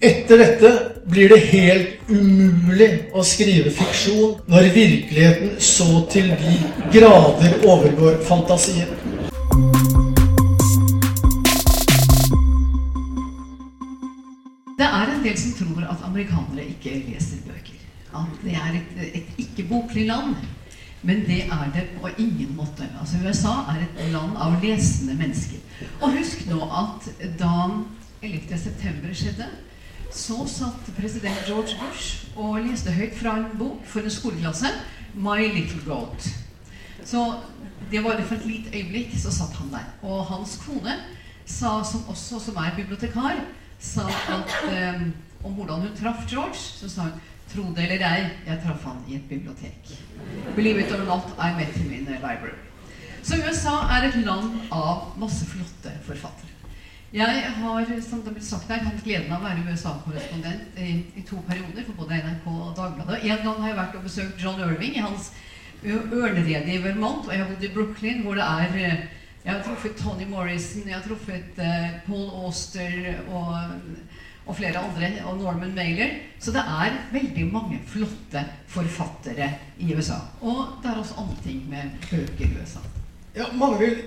Etter dette blir det helt umulig å skrive fiksjon når virkeligheten så til de grader overgår fantasien. Det er en del som tror at amerikanere ikke leser bøker. At det er et, et ikke-boklig land. Men det er det på ingen måte. Altså USA er et land av lesende mennesker. Og husk nå at da 11.9. skjedde, så satt president George Bush og leste høyt fra en bok for en skoleklasse, 'My Little Goat'. Så det var for et lite øyeblikk så satt han der. Og hans kone, sa, som også som er bibliotekar, sa at eh, om hvordan hun traff George, så sa hun Tro det eller ei, jeg traff han i et bibliotek. Believe it or not, I met him in a library. Så USA er et land av masse flotte forfattere. Jeg har som det ble sagt her, hatt gleden av å være USA-korrespondent i, i, to perioder for både NRK og Dagbladet. En gang har jeg vært og besøkt John Irving i hans ørnerede i Vermont, og jeg har bodd i Brooklyn, hvor det er Jeg har truffet Tony Morrison, jeg har truffet uh, Paul Auster og og flere andre, og Norman Mailer. Så det er veldig mange flotte forfattere i USA. Og det er også andre ting med bøker i USA. Ja, Mange vil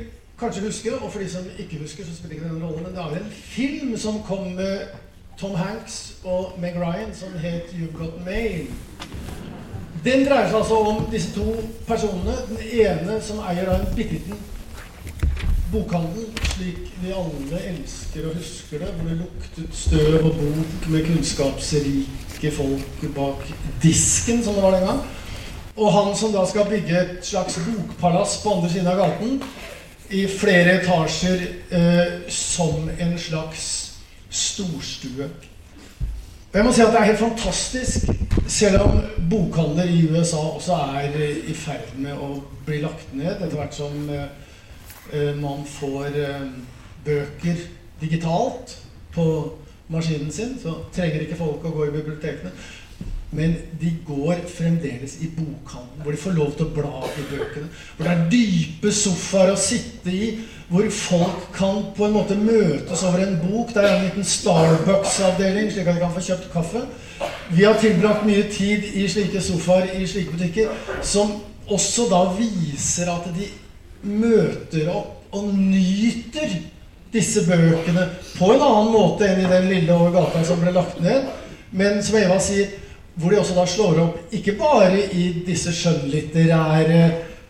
kanskje husker, og for de som ikke husker, så spiller ikke det en rolle, men det er en film som kom med Tom Hanks og Meg Ryan som het You've Got Mail. Den dreier seg altså om disse to personene. Den ene som eier en bitte liten bokhandel, slik vi alle elsker og husker det, hvor det luktet støv og bok med kunnskapsrike folk bak disken, som det var den gang. Og han som da skal bygge et slags bokpalass på andre siden av gaten, i flere etasjer eh, som en slags storstue. Og jeg må si at det er helt fantastisk, selv om bokhandler i USA også er i ferd med å bli lagt ned etter hvert som eh, Eh, man får eh, bøker digitalt på maskinen sin, så trenger ikke folk å gå i bibliotekene. Men de går fremdeles i bokhandelen, hvor de får lov til å bla i bøkene. Hvor det er dype sofaer å sitte i, hvor folk kan på en måte møtes over en bok. Det er en liten Starbucks-avdeling, slik at de kan få kjøpt kaffe. Vi har tilbrakt mye tid i slike sofaer i slike butikker, som også da viser at de møter opp og nyter disse bøkene på en annen måte enn i den lille over gata som ble lagt ned. Men som Eva sier, hvor de også da slår opp ikke bare i disse skjønnlitterære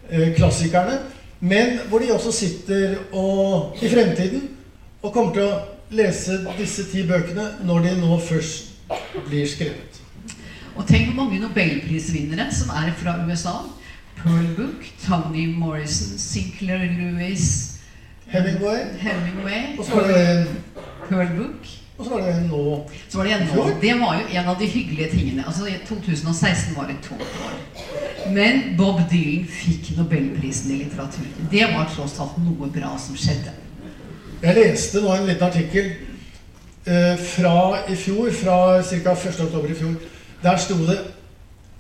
eh, klassikerne, men hvor de også sitter og, i fremtiden og kommer til å lese disse ti bøkene når de nå først blir skrevet. Og tenk hvor mange nobelprisvinnere som er fra USA. Pearl Book, Tony Morrison, Sinclair Lewis Hemingway. Hemingway Og så var det Pearl Book. Og så var det nå. Så var det en nå. Det var jo en av de hyggelige tingene. Altså 2016 var det to år. Men Bob Dylan fikk nobelprisen i litteratur. Det var tross alt noe bra som skjedde. Jeg leste nå en liten artikkel eh, fra i fjor, fra ca. 1.10. i fjor. Der sto det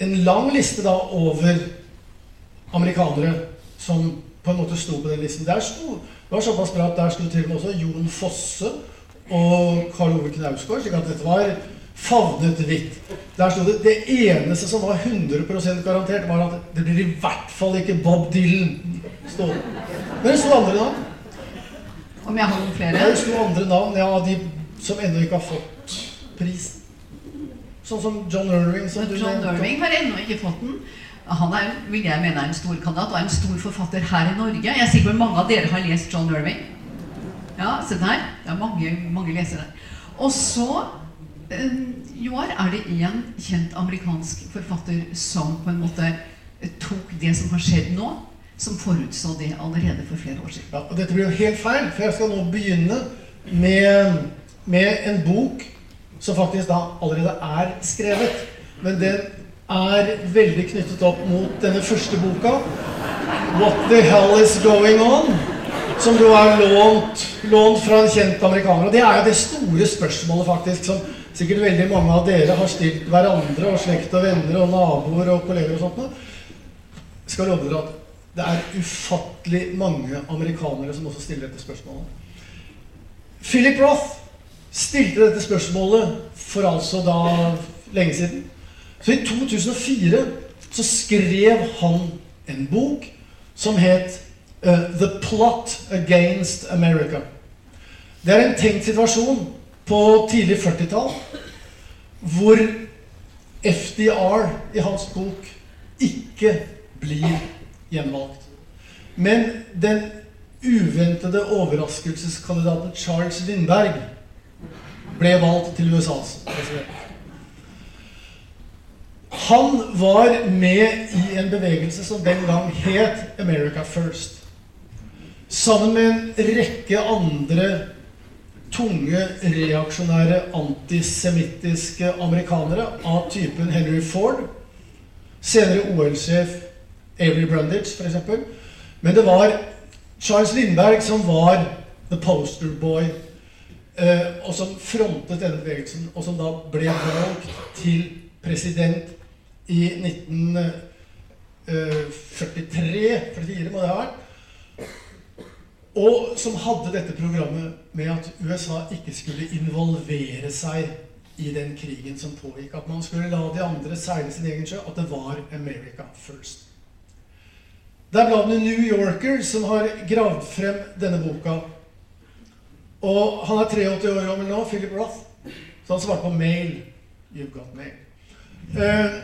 en lang liste da over amerikanere som på en måte sto på den listen. Der sto, det var såpass bra at der sto til og med også Jon Fosse og Karl Ove Knausgård. slik at dette var favnet hvitt. Der sto det Det eneste som var 100% garantert, var at det blir i hvert fall ikke Bob Dylan. Stod. Men det sto andre navn. Om jeg har noen flere? Det sto andre navn, ja, de som ennå ikke har fått prisen. Sånn som John Irving. Som John Irving har ennå ikke fått den. Han er, vil jeg mene er en stor kandidat, og er en stor forfatter her i Norge. Jeg er sikker på mange av dere har lest John Irving. Ja, se der. Det er mange, mange lesere. Og så Joar, er det en kjent amerikansk forfatter som på en måte tok det som har skjedd nå, som forutså det allerede for flere år siden. Ja, og Dette blir jo helt feil, for jeg skal nå begynne med, med en bok som faktisk da allerede er skrevet. Men den er veldig knyttet opp mot denne første boka, 'What the Hell Is Going On', som jo er lånt, lånt fra en kjent amerikaner. Og det er jo det store spørsmålet, faktisk, som sikkert veldig mange av dere har stilt hverandre, og slekt og venner og naboer og kolleger og sånt noe. Skal love dere at det er ufattelig mange amerikanere som også stiller dette spørsmålet. Philip Roth stilte dette spørsmålet for altså da lenge siden. Så i 2004 så skrev han en bok som het uh, 'The Plot Against America'. Det er en tenkt situasjon på tidlig 40-tall hvor FDR i hans bok ikke blir gjenvalgt. Men den uventede overraskelseskandidaten Charles Lindberg ble valgt til USAs president. Han var med i en bevegelse som den gang het America First. Sammen med en rekke andre tunge, reaksjonære, antisemittiske amerikanere av typen Henry Ford. Senere OL-sjef Avery Brundage, f.eks. Men det var Charles Lindberg som var the poster boy, eh, og som frontet denne bevegelsen, og som da ble valgt til president i 1943 44 må det ha vært. Og som hadde dette programmet med at USA ikke skulle involvere seg i den krigen som pågikk. At man skulle la de andre seile sin egen sjø. At det var America first. Det er bladet New Yorker som har gravd frem denne boka. Og han er 83 år gammel nå, Philip Roth. Så han svarte på mail. You've got mail. Uh,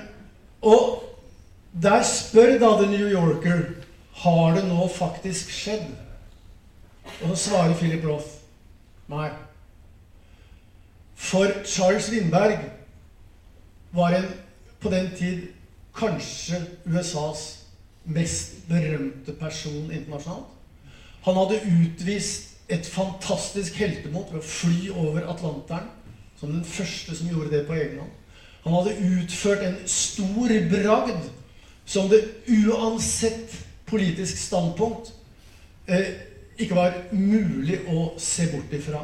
og der spør da The New Yorker har det nå faktisk skjedd. Og så svarer Philip Roth nei. For Charles Lindberg var en, på den tid kanskje USAs mest berømte person internasjonalt. Han hadde utvist et fantastisk heltemot ved å fly over Atlanteren som den første som gjorde det på egen hånd. Han hadde utført en stor bragd som det uansett politisk standpunkt eh, ikke var mulig å se bort ifra.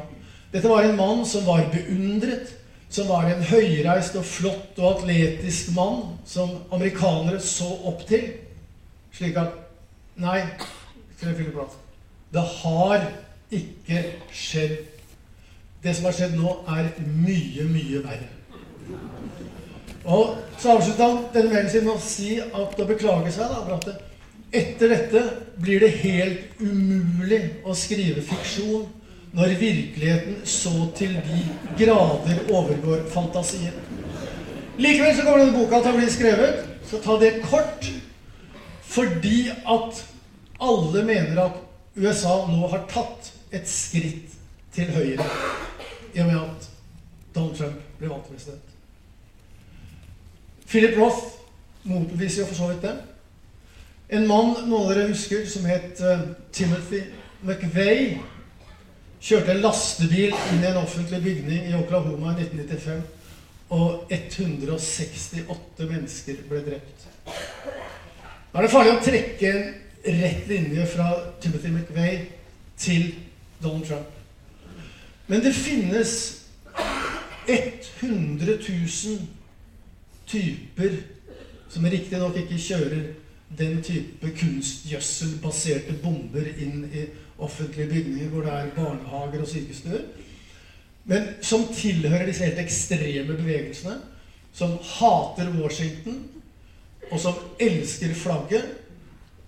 Dette var en mann som var beundret, som var en høyreist og flott og atletisk mann som amerikanere så opp til. Slik at Nei, det har ikke skjedd. Det som har skjedd nå, er mye, mye verre. Og så avslutta han denne mailen sin med å si at å beklage seg da, for etter dette blir det helt umulig å skrive fiksjon når virkeligheten så til de grader overgår fantasien. Likevel så kommer denne boka til å bli skrevet. Så ta det kort. Fordi at alle mener at USA nå har tatt et skritt til høyre i og med at Donald Trump ble valgt president. Philip Roth motbeviser jo for så vidt det. En mann noen av dere husker, som het uh, Timothy McVeigh, kjørte en lastebil inn i en offentlig bygning i Oklahoma i 1995. Og 168 mennesker ble drept. Da er det farlig å trekke en rett linje fra Timothy McVeigh til Donald Trump. Men det finnes 100 000 typer som riktignok ikke kjører den type kunstgjødselbaserte bomber inn i offentlige bygninger hvor det er barnehager og sykestuer, men som tilhører disse helt ekstreme bevegelsene, som hater Washington, og som elsker flagget,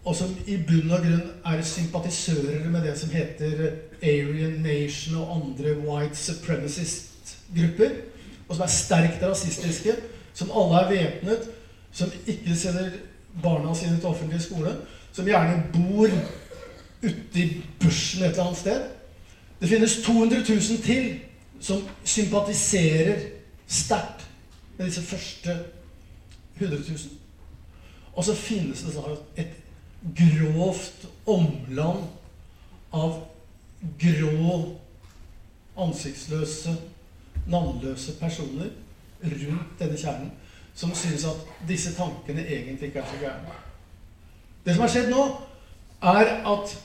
og som i bunn og grunn er sympatisører med det som heter Aryan Nation og andre white supremacist-grupper, og som er sterkt rasistiske, som alle er væpnet, som ikke sender barna sine til offentlig skole, som gjerne bor ute i bushen et eller annet sted. Det finnes 200 000 til som sympatiserer sterkt med disse første 100 000. Og så finnes det et grovt omland av grå, ansiktsløse, navnløse personer rundt denne kjernen som synes at disse tankene egentlig ikke er så gærne. Det som har skjedd nå, er at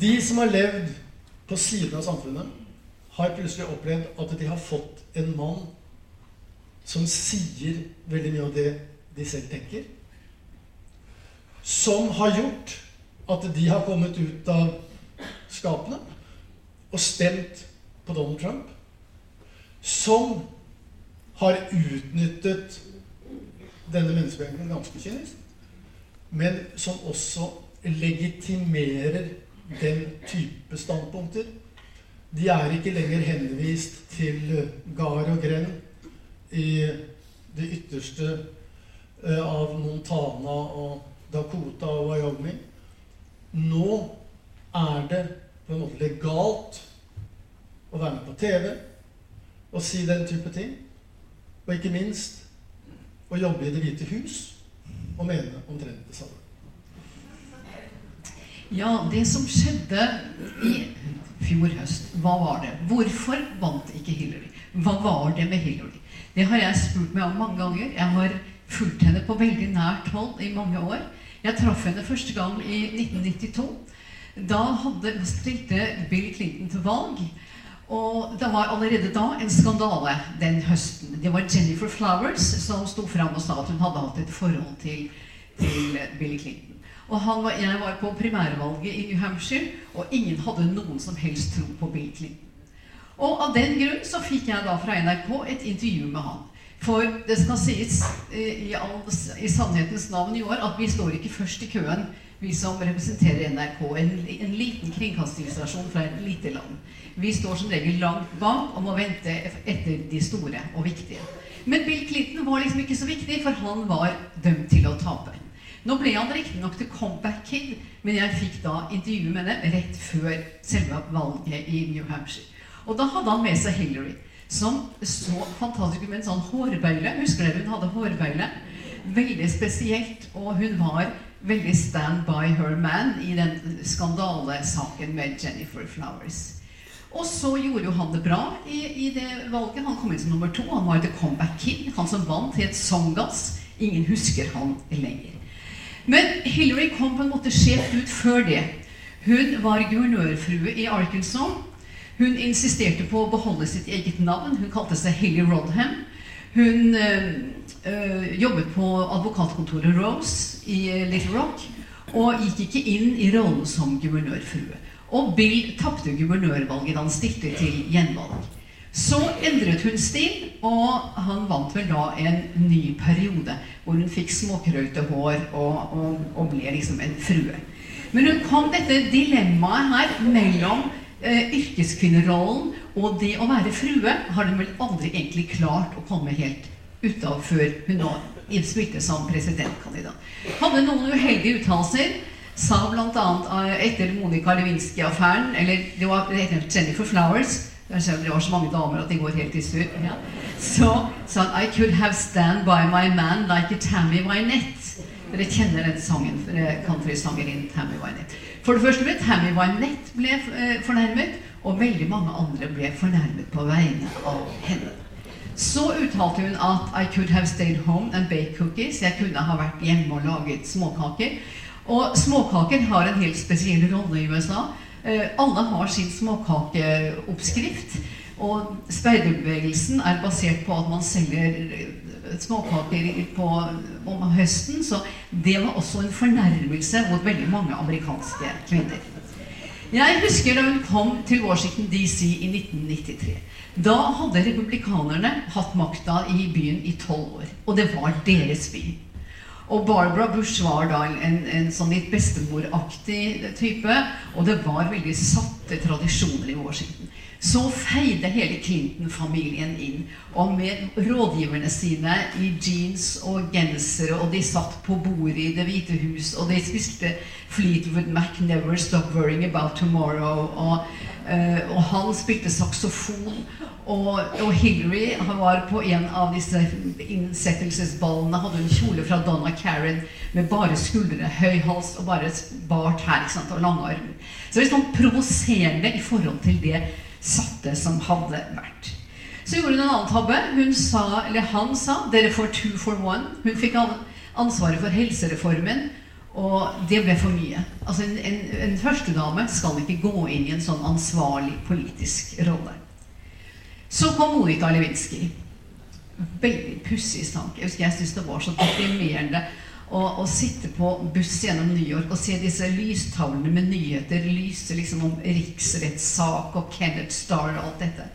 de som har levd på siden av samfunnet, har plutselig opplevd at de har fått en mann som sier veldig mye av det de selv tenker som har gjort at de har kommet ut av skapene og stemt på Donald Trump. som har utnyttet denne menneskemengden ganske kynisk, men som også legitimerer den type standpunkter. De er ikke lenger henvist til gard og grend i det ytterste eh, av Montana og Dakota og Wyoming. Nå er det på en måte legalt å være med på TV og si den type ting. Og ikke minst å jobbe i Det hvite hus og mene omtrent det samme. Ja, det som skjedde i fjor høst, hva var det? Hvorfor vant ikke Hillary? Hva var det med Hillary? Det har jeg spurt meg om mange ganger. Jeg har fulgt henne på veldig nært hold i mange år. Jeg traff henne første gang i 1992. Da hadde, stilte Bill Clinton til valg. Og det var allerede da en skandale den høsten. Det var Jennifer Flowers som sto fram og sa at hun hadde hatt et forhold til, til Bill Clinton. Og var, jeg var på primærvalget i New Hampshire, og ingen hadde noen som helst tro på Bill Clinton. Og av den grunn så fikk jeg da fra NRK et intervju med han. For det skal sies i, all, i sannhetens navn i år at vi står ikke først i køen, vi som representerer NRK. En, en liten kringkastingsstasjon fra et lite land. Vi står som regel langt bak og må vente etter de store og viktige. Men Bill Clinton var liksom ikke så viktig, for han var dømt til å tape. Nå ble han riktignok til comeback kid, men jeg fikk da intervju med dem rett før selve valget i New Hampshire. Og da hadde han med seg Hillary, som så fantastisk ut med en sånn hårbeile. Husker dere hun hadde hårbeile? Veldig spesielt. Og hun var veldig stand by her man i den skandalesaken med Jennifer Flowers. Og så gjorde jo han det bra i, i, det valget. Han kom inn som nummer to. Han var The Comeback king. Han som vant, het Songas. Ingen husker han lenger. Men Hillary kom på en måte skjevt ut før det. Hun var guvernørfrue i Arkansas. Hun insisterte på å beholde sitt eget navn. Hun kalte seg Hilly Rodham. Hun øh, jobbet på advokatkontoret Rose i Little Rock og gikk ikke inn i rollen som guvernørfrue. Og Bill tapte guvernørvalget da han stilte til gjenvalg. Så endret hun stil, og han vant vel da en ny periode hvor hun fikk småkrøyte hår og, og, og ble liksom en frue. Men hun kom dette dilemmaet her mellom eh, yrkeskvinnerollen og det å være frue har hun vel aldri egentlig klart å komme helt ut av før hun nå spilte som presidentkandidat. Hadde noen uheldige uttalelser. Sa bl.a. Eh, etter Monica Lewinsky-affæren Eller det var etter Jennifer Flowers. Det var så mange damer at de går helt i sur. Ja. Så sa han I could have stand by my man like a Tammy Wynette. Dere kjenner den sangen, eh, countrysangerinnen Tammy Wynette. For det første ble Tammy Wynette ble eh, fornærmet, og veldig mange andre ble fornærmet på vegne av henne. Så uttalte hun at I could have stayed home and baked cookies. Jeg kunne ha vært hjemme og laget småkaker. Og småkaker har en helt spesiell rolle i USA. Eh, alle har sin småkakeoppskrift. Og speiderbevegelsen er basert på at man selger småkaker på, om høsten. Så det var også en fornærmelse mot veldig mange amerikanske kvinner. Jeg husker da hun kom til Washington DC i 1993. Da hadde republikanerne hatt makta i byen i tolv år. Og det var deres by. Og Barbara Bush var da en, en sånn litt bestemoraktig type. Og det var veldig satte tradisjoner i Washington så feide hele Clinton-familien inn. Og med rådgiverne sine i jeans og gensere, og de satt på bordet i Det hvite hus, og de spiste Fleetwood Mac 'Never Stop Worrying About Tomorrow'. Og, uh, og han spilte saksofon. Og, og, Hillary var på en av disse innsettelsesballene hadde en kjole fra Donna Karen med bare skuldre, høy hals og bare bart her ikke sant, og lange armer. Så det er sånn provoserende i forhold til det satte som hadde vært. Så gjorde hun en annen tabbe. Hun sa, eller Han sa 'Dere får two for one'. Hun fikk ansvaret for helsereformen, og det ble for mye. Altså En, en, en førstedame skal ikke gå inn i en sånn ansvarlig politisk rolle. Så kom Monica Lewinsky. Veldig pussig sak. Jeg husker jeg syntes det var så deprimerende å, sitte på buss gjennom New York og se disse lystavlene med nyheter lyse liksom om riksrettssak og Kenneth Starr og alt dette.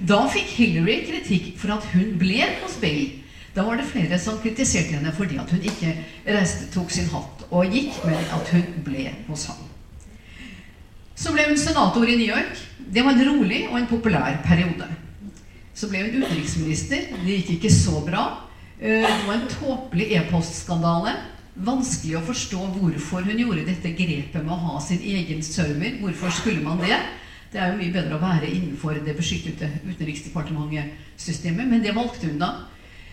Da fikk Hillary kritikk for at hun ble på spill. Da var det flere som kritiserte henne fordi at hun ikke reiste, tok sin hatt og gikk, men at hun ble hos ham. Så ble hun senator i New York. Det var en rolig og en populær periode. Så ble hun utenriksminister. Det gikk ikke så bra. Eh, det var en tåpelig e-postskandale. Vanskelig å forstå hvorfor hun gjorde dette grepet med å ha sin egen server. Hvorfor skulle man det? Det er jo mye bedre å være innenfor det beskyttede Utenriksdepartementet-systemet, men det valgte hun da.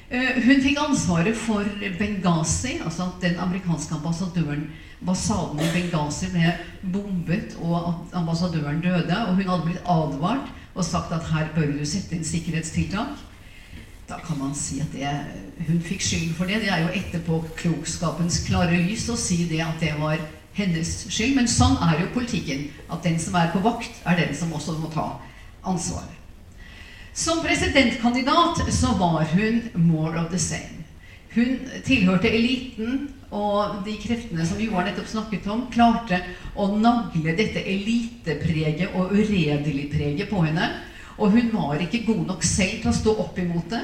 Eh, hun fikk ansvaret for Benghazi, altså at den amerikanske ambassadøren Ambassaden i Benghazi ble bombet, og at ambassadøren døde. Og hun hadde blitt advart og sagt at her bør du sette inn sikkerhetstiltak. Da kan man si at det, hun fikk skylden for det. Det er jo etterpåklokskapens klare lys å si det at det var hennes skyld. Men sånn er jo politikken. At den som er på vakt, er den som også må ta ansvaret. Som presidentkandidat så var hun more of the same. Hun tilhørte eliten, og de kreftene som Joar nettopp snakket om, klarte å nagle dette elitepreget og uredelig-preget på henne. Og hun var ikke god nok selv til å stå opp imot det.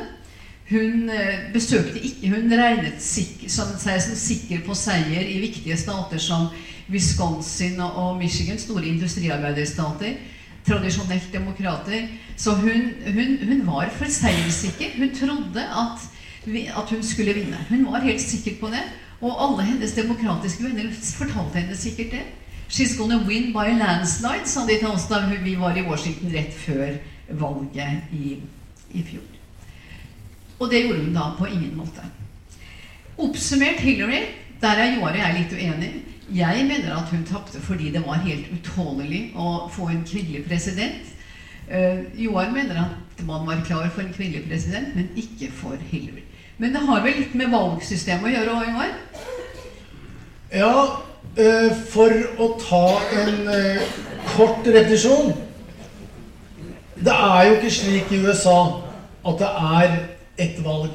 Hun eh, besøkte ikke Hun regnet seg som sikker på seier i viktige stater som Wisconsin og Michigan, store industriarbeiderstater. Tradisjonelt demokrater. Så hun, hun, hun var for seiersikker. Hun trodde at, at hun skulle vinne. Hun var helt sikker på det. Og alle hennes demokratiske venner fortalte henne sikkert det. She's gonna win by a landslide, sa de til oss da vi var i Washington rett før valget i, i fjor. Og det gjorde hun da på ingen måte. Oppsummert Hillary, der er Joar og jeg litt uenig. Jeg mener at hun tapte fordi det var helt utålelig å få en kvinnelig president. Uh, Joar mener at man var klar for en kvinnelig president, men ikke for Hillary. Men det har vel litt med valgsystemet å gjøre òg, Joar? Ja, uh, for å ta en uh, kort repetisjon det er jo ikke slik i USA at det er ett valg.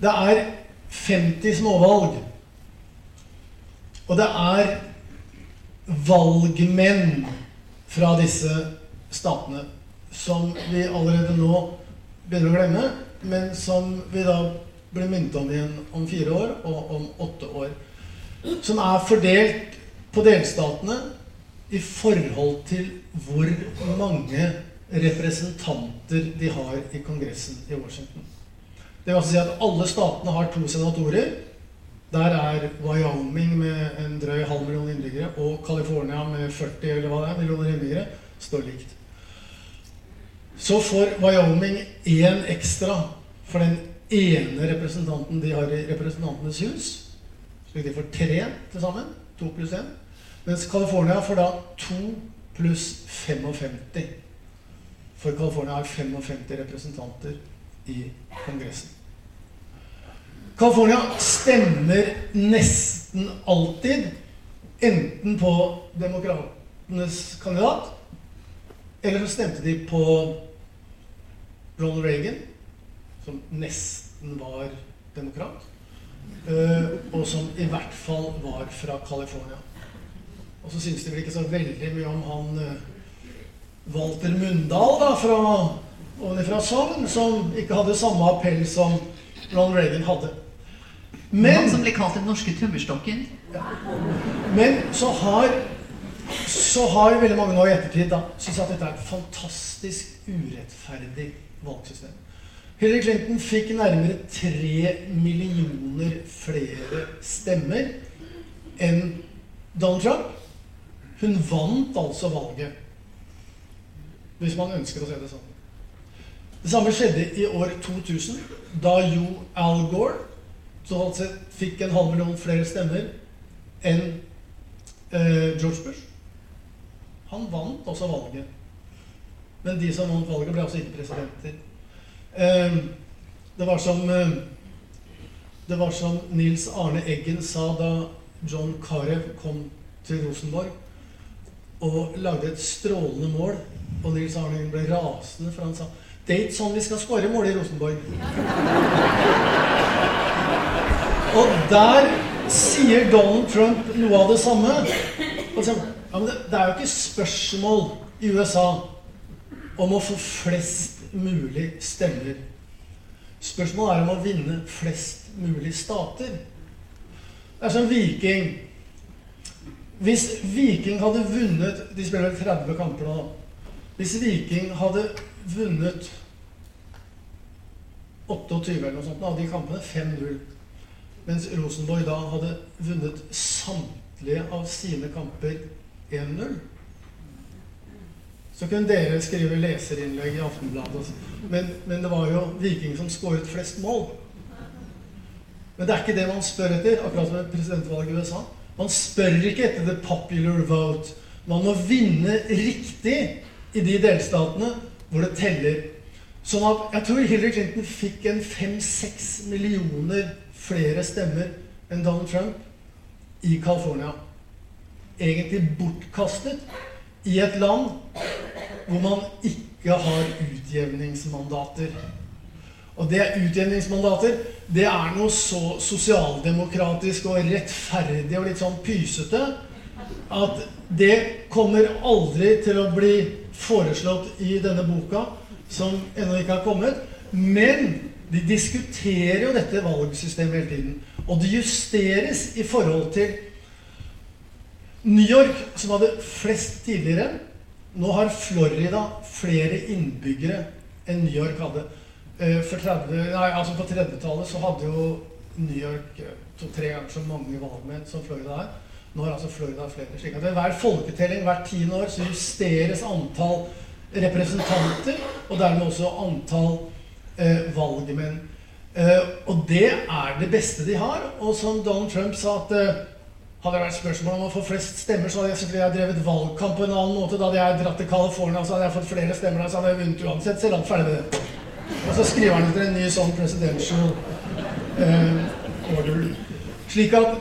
Det er 50 småvalg. Og det er valgmenn fra disse statene som vi allerede nå begynner å glemme, men som vi da blir minnet om igjen om fire år og om åtte år. Som er fordelt på delstatene i forhold til hvor mange representanter de har i Kongressen i Washington. Det vil altså si at alle statene har to senatorer. Der er Wyoming med en drøy halv million innbyggere og California med 40 eller hva det er, millioner innbyggere står likt. Så får Wyoming én ekstra for den ene representanten de har i Representantenes hus. Slik de får tre til sammen. To pluss én. Mens California får da to pluss 55. For California har 55 representanter i Kongressen. California stemmer nesten alltid enten på demokratenes kandidat, eller så stemte de på Ronald Reagan, som nesten var demokrat, eh, og som i hvert fall var fra California. Og så syns de vel ikke så veldig mye om han eh, Walter Mundal da, fra, fra Sogn, som ikke hadde samme appell som Ronald Reagan hadde. Men, Han som ble kalt den norske tømmerstokken. Ja. Men så har, så har veldig mange nå i ettertid da, syntes at dette er et fantastisk urettferdig valgsystem. Hillary Clinton fikk nærmere tre millioner flere stemmer enn Donald Trump. Hun vant altså valget hvis man ønsker å se det sånn. Det samme skjedde i år 2000, da Jo Al Gore så altså fikk en halv million flere stemmer enn eh, George Bush. Han vant også valget. Men de som vant valget, ble altså ikke presidenter. Eh, det var som eh, Det var som Nils Arne Eggen sa da John Carew kom til Rosenborg og lagde et strålende mål og Nils Arne ble rasende, for han sa det er ikke sånn vi skal skåre mål i Rosenborg. Og der sier Donald Trump noe av det samme. Altså, ja, det, det er jo ikke spørsmål i USA om å få flest mulig stemmer. Spørsmålet er om å vinne flest mulig stater. Det er som Viking. Hvis Viking hadde vunnet De spiller 30 kamper nå. Hvis Viking hadde vunnet 28 eller noe sånt av de kampene, 5-0, mens Rosenborg da hadde vunnet samtlige av sine kamper 1-0 så kunne dere skrive leserinnlegg i Aftenbladet. Men, men, det var jo Viking som skåret flest mål. Men det er ikke det man spør etter, akkurat som presidentvalget i USA. Man spør ikke etter the popular vote. Man må vinne riktig i de delstatene hvor det teller. Sånn at jeg tror Hillary Clinton fikk en fem-seks millioner flere stemmer enn Donald Trump i California. Egentlig bortkastet i et land hvor man ikke har utjevningsmandater. Og det er utjevningsmandater det er noe så sosialdemokratisk og rettferdig og litt sånn pysete at det kommer aldri til å bli foreslått i denne boka, som ennå ikke har kommet. Men de diskuterer jo dette valgsystemet hele tiden. Og det justeres i forhold til New York, som hadde flest tidligere Nå har Florida flere innbyggere enn New York hadde. Eh, for 30, nei, altså På 30-tallet så hadde jo New York eh, to-tre ganger så mange valgmenn som Florida er. Nå har altså Florida flere. slik at hver folketelling hvert tiende år så justeres antall representanter, og dermed også antall eh, valgmenn. Eh, og det er det beste de har. Og som Donald Trump sa at eh, hadde det vært spørsmål om å få flest stemmer, så hadde jeg selvfølgelig drevet valgkamp på en annen måte. Da hadde jeg dratt til California, så hadde jeg fått flere stemmer der, så hadde jeg vunnet uansett. Så langt ferdig med det. Og så skriver han etter en ny sånn presidential eh, order. Slik at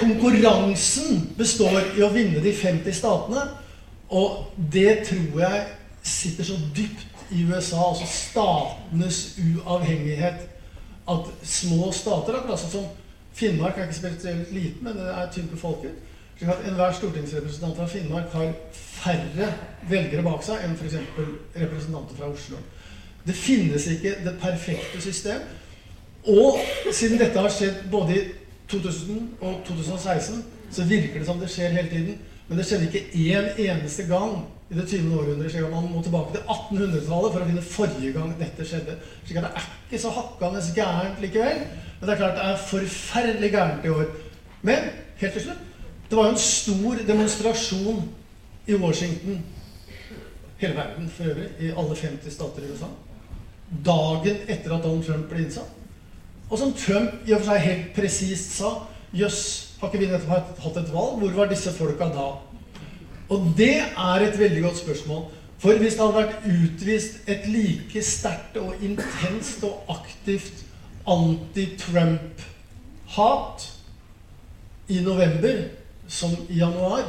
konkurransen består i å vinne de 50 statene. Og det tror jeg sitter så dypt i USA, altså statenes uavhengighet, at små stater, akkurat altså som Finnmark er ikke spesielt liten, men det er tynt befolket. slik at enhver stortingsrepresentant fra Finnmark har færre velgere bak seg enn f.eks. representanter fra Oslo. Det finnes ikke det perfekte system. Og siden dette har skjedd både i 2000 og 2016, så virker det som det skjer hele tiden. Men det skjedde ikke én eneste gang i det 20. århundret. slik at Man må tilbake til 1800-tallet for å finne forrige gang dette skjedde. slik at det er ikke så hakkende gærent likevel. Men det er klart det er forferdelig gærent i år. Men helt til slutt Det var jo en stor demonstrasjon i Washington, hele verden for øvrig, i alle 50 stater i USA, dagen etter at Donald Trump ble innsatt. Og som Trump i og for seg helt presist sa Jøss, har ikke vi nettopp hatt et valg? Hvor var disse folka da? Og det er et veldig godt spørsmål. For hvis det hadde vært utvist et like sterkt og intenst og aktivt anti-Trump-hat i november som i januar.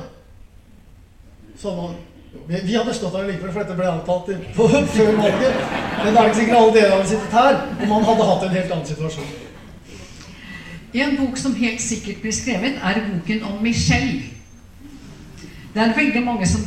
Så man, vi, vi hadde stått her likevel, for dette ble avtalt før valget. Men det er ikke sikkert alle dere hadde sittet her, og man hadde hatt en helt annen situasjon. En bok som helt sikkert blir skrevet, er boken om Michelle. Det er veldig mange som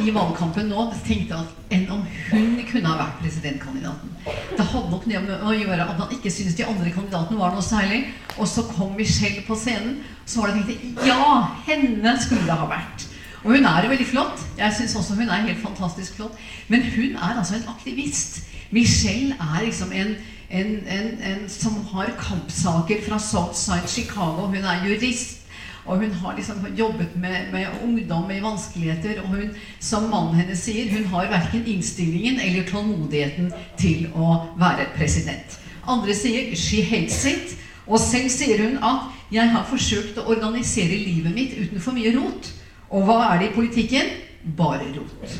i valgkampen nå tenkte at enn om hun kunne ha vært presidentkandidaten. Det hadde nok det med å gjøre at han ikke syntes de andre kandidatene var noe særlig. Og så kom Michelle på scenen, så var det tenkt ja, henne skulle det ha vært. Og hun er jo veldig flott. Jeg syns også hun er helt fantastisk flott. Men hun er altså en aktivist. Michelle er liksom en, en, en, en som har kampsaker fra Southside Chicago. Hun er jurist. Og hun har liksom jobbet med, med, ungdom i vanskeligheter. Og hun, som mannen hennes sier, hun har verken innstillingen eller tålmodigheten til å være president. Andre sier 'she hates it'. Og selv sier hun at 'jeg har forsøkt å organisere livet mitt uten for mye rot'. Og hva er det i politikken? Bare rot.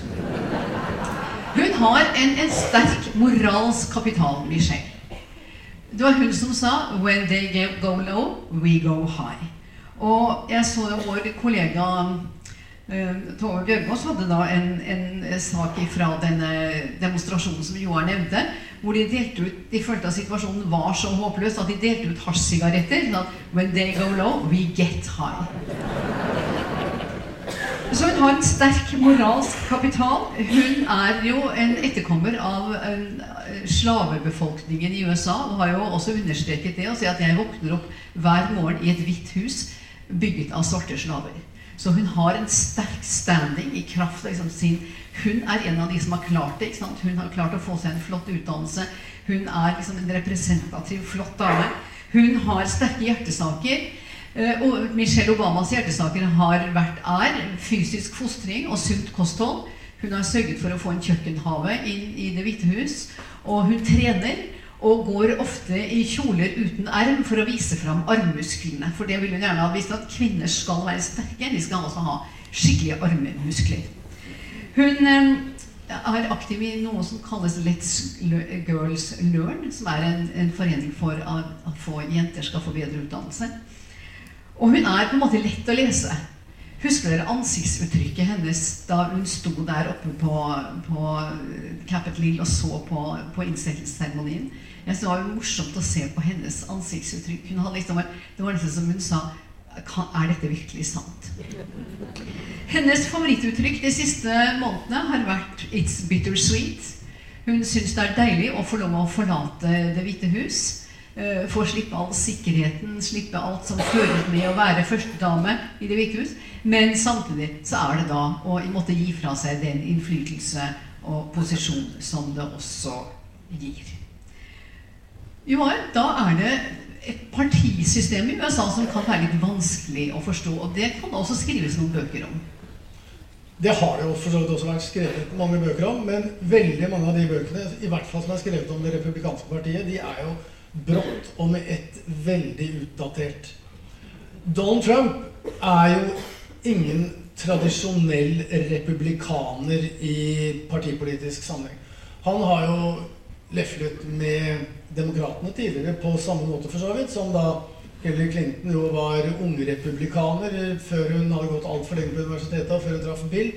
Hun har en, en sterk moralsk kapital, Michelle. Det var hun som sa 'When they go low, we go high'. Og jeg så vår kollega uh, Tove Bjørgaas hadde da en, en sak fra denne demonstrasjonen som Joar nevnte, hvor de delte ut De følte at situasjonen var så håpløs at de delte ut hasjsigaretter. When they go low, we get high. Så hun har en sterk moralsk kapital. Hun er jo en etterkommer av slavebefolkningen i USA. Og har jo også understreket det og sier at jeg våkner opp hver morgen i et hvitt hus bygget av svarte slaver. Så hun har en sterk standing i kraft av liksom sin Hun er en av de som har klart det. Hun har klart å få seg en flott utdannelse. Hun er liksom en representativ, flott dame. Hun har sterke hjertesaker. Eh, og Michelle Obamas hjertesaker har vært er fysisk fostring og sunt kosthold. Hun har sørget for å få en kjøkkenhave inn i Det hvite hus. Og hun trener og går ofte i kjoler uten erm for å vise fram armmusklene. For det vil hun gjerne ha vist at kvinner skal være sterke. De skal altså ha skikkelige armmuskler. Hun eh, er aktiv i noe som kalles Let's Girls Learn, som er en, en forening for at få jenter skal få bedre utdannelse. Og hun er på en måte lett å lese. Husker dere ansiktsuttrykket hennes da hun sto der oppe på, på Capitol Hill og så på, på innsettelsesseremonien? Jeg synes Det var morsomt å se på hennes ansiktsuttrykk. Liksom, det var nesten som hun sa Er dette virkelig sant? Hennes favorittuttrykk de siste månedene har vært 'It's bittersweet'. Hun syns det er deilig å få lov å forlate Det hvite hus. Uh, få slippe all sikkerheten, slippe alt som fører med å være førstedame i Det hvite hus. Men samtidig så er det da å måtte gi fra seg den innflytelse og posisjon som det også gir. Jo, da er det et partisystem i USA som kan være litt vanskelig å forstå. Og det kan det også skrives noen bøker om. Det har det jo for så vidt også vært skrevet mange bøker om, men veldig mange av de bøkene i hvert fall som er skrevet om Det republikanske partiet, de er jo brått og med ett veldig utdatert. Donald Trump er jo ingen tradisjonell republikaner i partipolitisk sammenheng. Han har jo leflet med demokratene tidligere på samme måte for så vidt, som da Hillary Clinton jo var unge republikaner før hun hadde gått altfor lenge på universitetet og før hun traff Bill.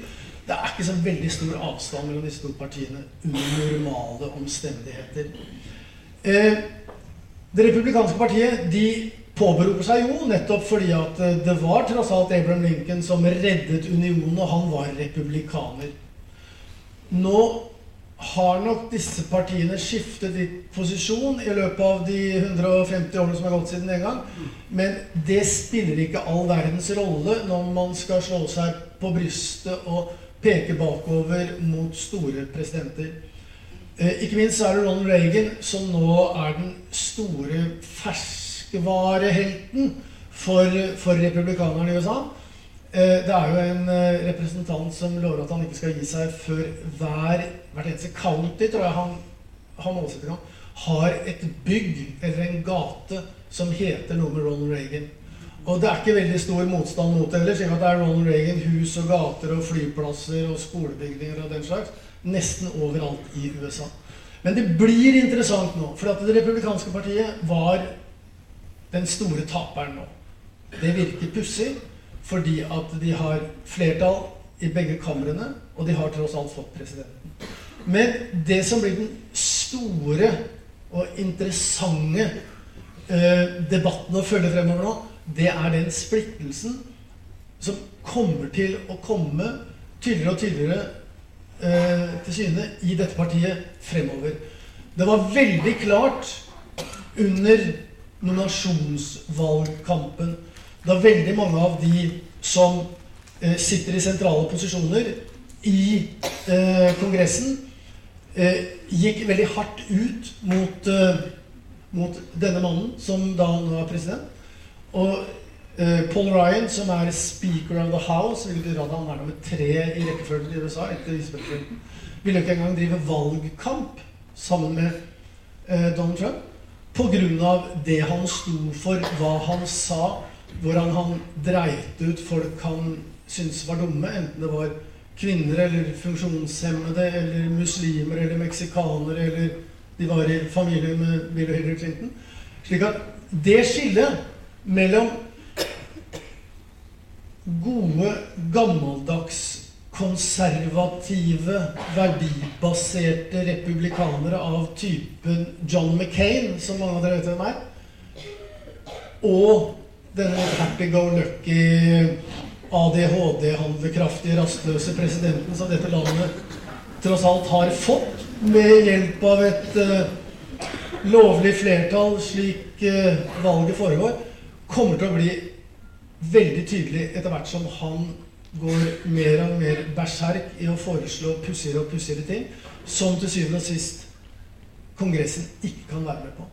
Det er ikke så veldig stor avstand mellom disse to partiene under normale omstendigheter. Eh, det republikanske partiet de påberoper seg jo nettopp fordi at eh, det var tross alt Abraham Lincoln som reddet unionen, og han var republikaner. Nå har nok disse partiene skiftet litt posisjon i løpet av de 150 årene som har gått siden den gang. Men det spiller ikke all verdens rolle når man skal slå seg på brystet og peke bakover mot store presidenter. Eh, ikke minst er det Ronald Reagan som nå er den store ferskvarehelten for, for republikanerne i USA. Eh, det er jo en eh, representant som lover at han ikke skal gi seg før hver, hvert eneste county tror jeg han han om, har et bygg eller en gate som heter noe med Ronald Reagan. Og det er ikke veldig stor motstand mot det heller. det er Ronald Reagan, hus og gater og flyplasser og skolebygninger og den slags nesten overalt i USA. Men det blir interessant nå, for at Det republikanske partiet var den store taperen nå. Det virker pussig fordi at de har flertall i begge kamrene, og de har tross alt fått presidenten. Men det som blir den store og interessante eh, debatten å følge fremover nå, det er den splittelsen som kommer til å komme tydeligere og tydeligere eh, til syne i dette partiet fremover. Det var veldig klart under nominasjonsvalgkampen, da veldig mange av de som eh, sitter i sentrale posisjoner i eh, Kongressen, eh, gikk veldig hardt ut mot, eh, mot denne mannen, som da nå er president. Og Paul Ryan, som er speaker of the house, hvilket betyr at han er nummer tre i rekkefølgen i USA etter visepresidenten, ville ikke engang drive valgkamp sammen med eh, Donald Trump pga. det han sto for, hva han sa, hvordan han dreit ut folk han syntes var dumme, enten det var kvinner eller funksjonshemmede eller muslimer eller meksikanere eller de var i familie med Bill og Hillary Clinton. Slik at det skillet mellom gode, gammeldags, konservative, verdibaserte republikanere av typen John McCain, som mange av dere vet hvem er, og denne happy-go-lucky ADHD-handlekraftige, rastløse presidenten som dette landet tross alt har fått med hjelp av et uh, lovlig flertall, slik uh, valget foregår, kommer til å bli veldig tydelig etter hvert som han går mer og mer berserk i å foreslå pussigere og pussigere ting, som til syvende og sist Kongressen ikke kan være med på.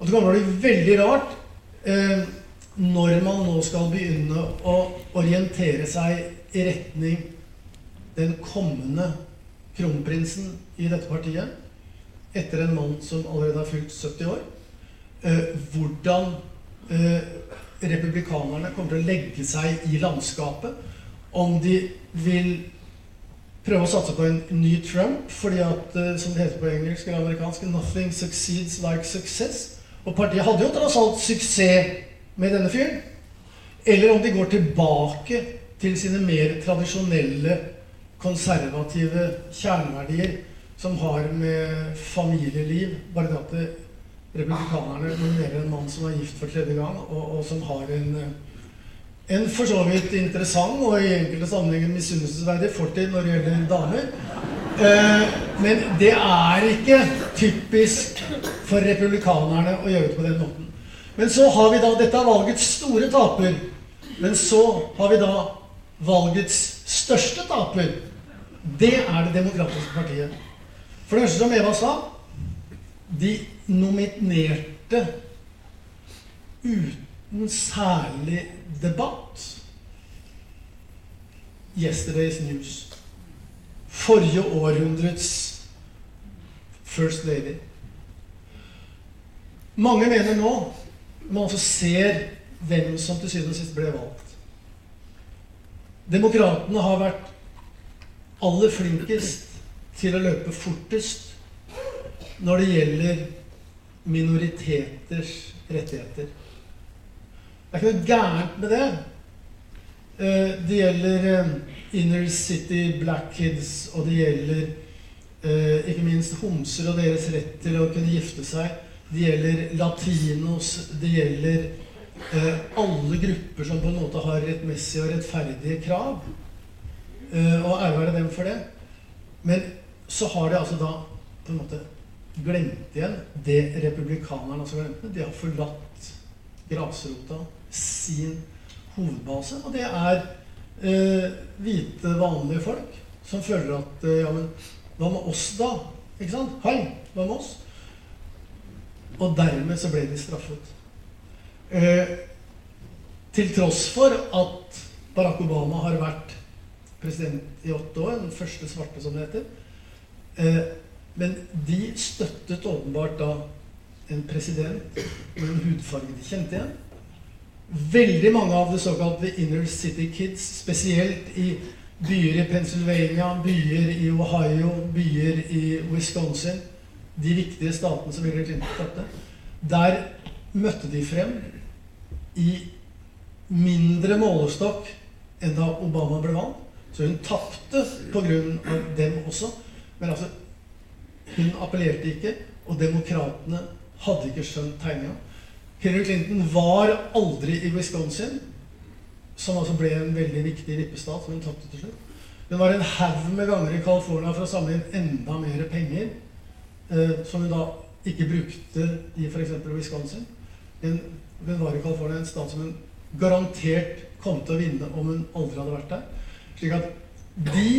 Og det til bli veldig rart eh, når man nå skal begynne å orientere seg i retning den kommende kronprinsen i dette partiet, etter en mann som allerede har fylt 70 år, eh, hvordan eh, republikanerne kommer til å legge seg i landskapet. Om de vil prøve å satse på en ny Trump fordi at, eh, som det heter på engelsk eller amerikansk 'Nothing succeeds like success'. Og partiet hadde jo tross alt suksess med denne fyren. Eller om de går tilbake til sine mer tradisjonelle, konservative kjerneverdier som har med familieliv Bare det at republikanerne nominerer en mann som er gift for tredje gang, og, og som har en en for så vidt interessant og i enkelte sammenhenger misunnelsesverdig fortid når det gjelder damer. Eh, men det er ikke typisk for republikanerne å gjøre det på den måten. Men så har vi da Dette er valgets store taper. Men så har vi da valgets største taper. Det er Det demokratiske partiet. For det første, som Eva sa, de nominerte uten særlig debatt. Yesterday's News. Forrige århundrets First Lady. Mange mener nå man også ser hvem som til syvende og sist ble valgt. Demokratene har vært aller flinkest til å løpe fortest når det gjelder minoriteters rettigheter. Det er ikke noe gærent med det. Eh, det gjelder eh, inner city black kids, og det gjelder eh, ikke minst homser og deres rett til å kunne gifte seg. Det gjelder latinos. Det gjelder alle grupper som på en måte har rettmessige og rettferdige krav. Og ære være dem for det. Men så har de altså da på en måte glemt igjen det republikanerne også glemte. De har forlatt grasrota sin hovedbase. Og det er eh, hvite, vanlige folk som føler at eh, Ja, men hva med oss, da? Ikke sant? Hei, hva med oss? Og dermed så ble de straffet. Eh, til tross for at Barack Obama har vært president i åtte år, den første svarte, som det heter. Men de støttet åpenbart da en president med en hudfarge de kjente igjen. Veldig mange av det såkalte inner city kids, spesielt i byer i Pennsylvania, byer i Ohio, byer i Wisconsin, de viktige statene som Hillary Clinton tapte, der møtte de frem i mindre målestokk enn da Obama ble valgt. Så hun tapte pga. dem også. Men altså, hun appellerte ikke, og demokratene hadde ikke skjønt tegninga. Hillary Clinton var aldri i Wisconsin, som altså ble en veldig viktig vippestat som hun tapte til slutt. Hun var en haug med ganger i California for å samle inn enda mer penger, eh, som hun da ikke brukte i f.eks. Wisconsin. Hun, hun var i California, en stat som hun garantert kom til å vinne om hun aldri hadde vært der. Slik at de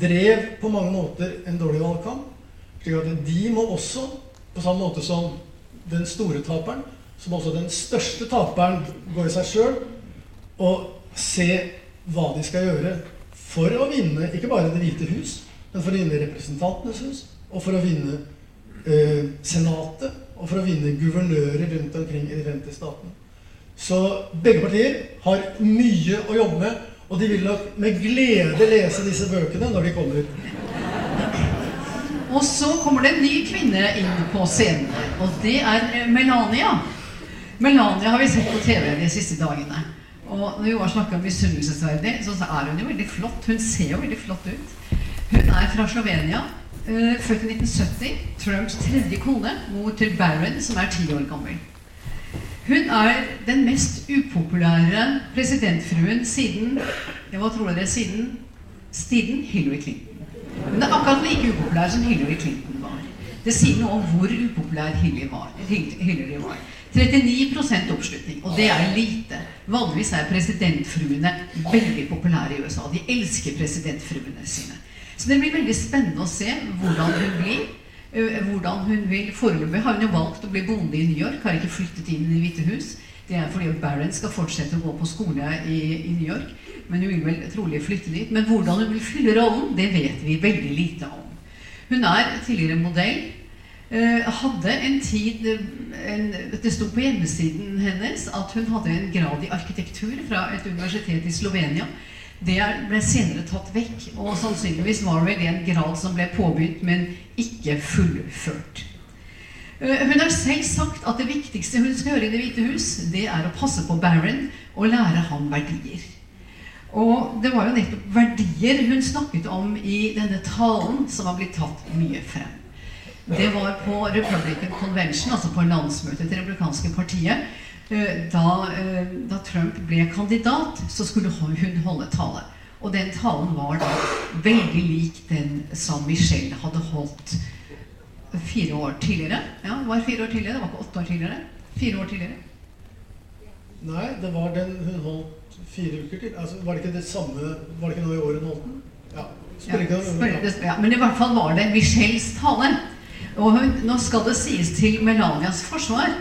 drev på mange måter en dårlig valgkamp. De må også, på samme måte som den store taperen, som også den største taperen går i seg sjøl, og se hva de skal gjøre for å vinne ikke bare Det hvite hus, men for å vinne Representantenes hus, og for å vinne eh, Senatet, og for å vinne guvernører rundt omkring i de 50 statene. Så begge partier har mye å jobbe med, og de vil nok med glede lese disse bøkene når de kommer. Og så kommer det en ny kvinne inn på scenen, og det er Melania. Melania har vi sett på TV de siste dagene. Og når vi var snakka om misunnelsesverdig, så er hun jo veldig flott. Hun ser jo veldig flott ut. Hun er fra Slovenia. Uh, født i 1970. Trumps tredje kone. Mor til Barron, som er ti år gammel. Hun er den mest upopulære presidentfruen siden Hva tror dere? Siden, siden Hillary Clinton. Hun er akkurat like upopulær som Hillary Clinton var. Det sier noe om hvor upopulær Hillary var. Hillary var. 39% oppslutning, og det er lite. Vanligvis er presidentfruene veldig populære i USA. De elsker presidentfruene sine. Så det blir veldig spennende å se hvordan hun blir. Eh, hvordan hun vil Foreløpig har hun jo valgt å bli bonde i New York, har ikke flyttet inn i Det hvite hus. Det er fordi Barron skal fortsette å gå på skole i, i, New York. Men hun vil vel trolig flytte dit. Men hvordan hun vil fylle rollen, det vet vi veldig lite om. Hun er tidligere modell. Uh, hadde en tid en, Det sto på hjemmesiden hennes at hun hadde en grad i arkitektur fra et universitet i Slovenia. Det ble senere tatt vekk, og sannsynligvis var det en grad som ble påbegynt, men ikke fullført. Eh, hun har selv sagt at det viktigste hun skal gjøre i Det hvite hus, det er å passe på Barron og lære ham verdier. Og det var jo nettopp verdier hun snakket om i denne talen som har blitt tatt mye frem. Det var på Republican Convention, altså på landsmøtet til det republikanske partiet, Eh, da, eh, da, Trump ble kandidat, så skulle hun holde tale. Og den talen var da veldig lik den som Michelle hadde holdt fire år tidligere. Ja, det var fire år tidligere, det var ikke åtte år tidligere. Fire år tidligere. Nei, det var den hun holdt fire uker til. Altså, var det ikke det samme Var det ikke noe i året hun holdt den? Ja. Ja, ja, men i hvert fall var det Michelles tale. Og hun, nå skal det sies til Melanias forsvar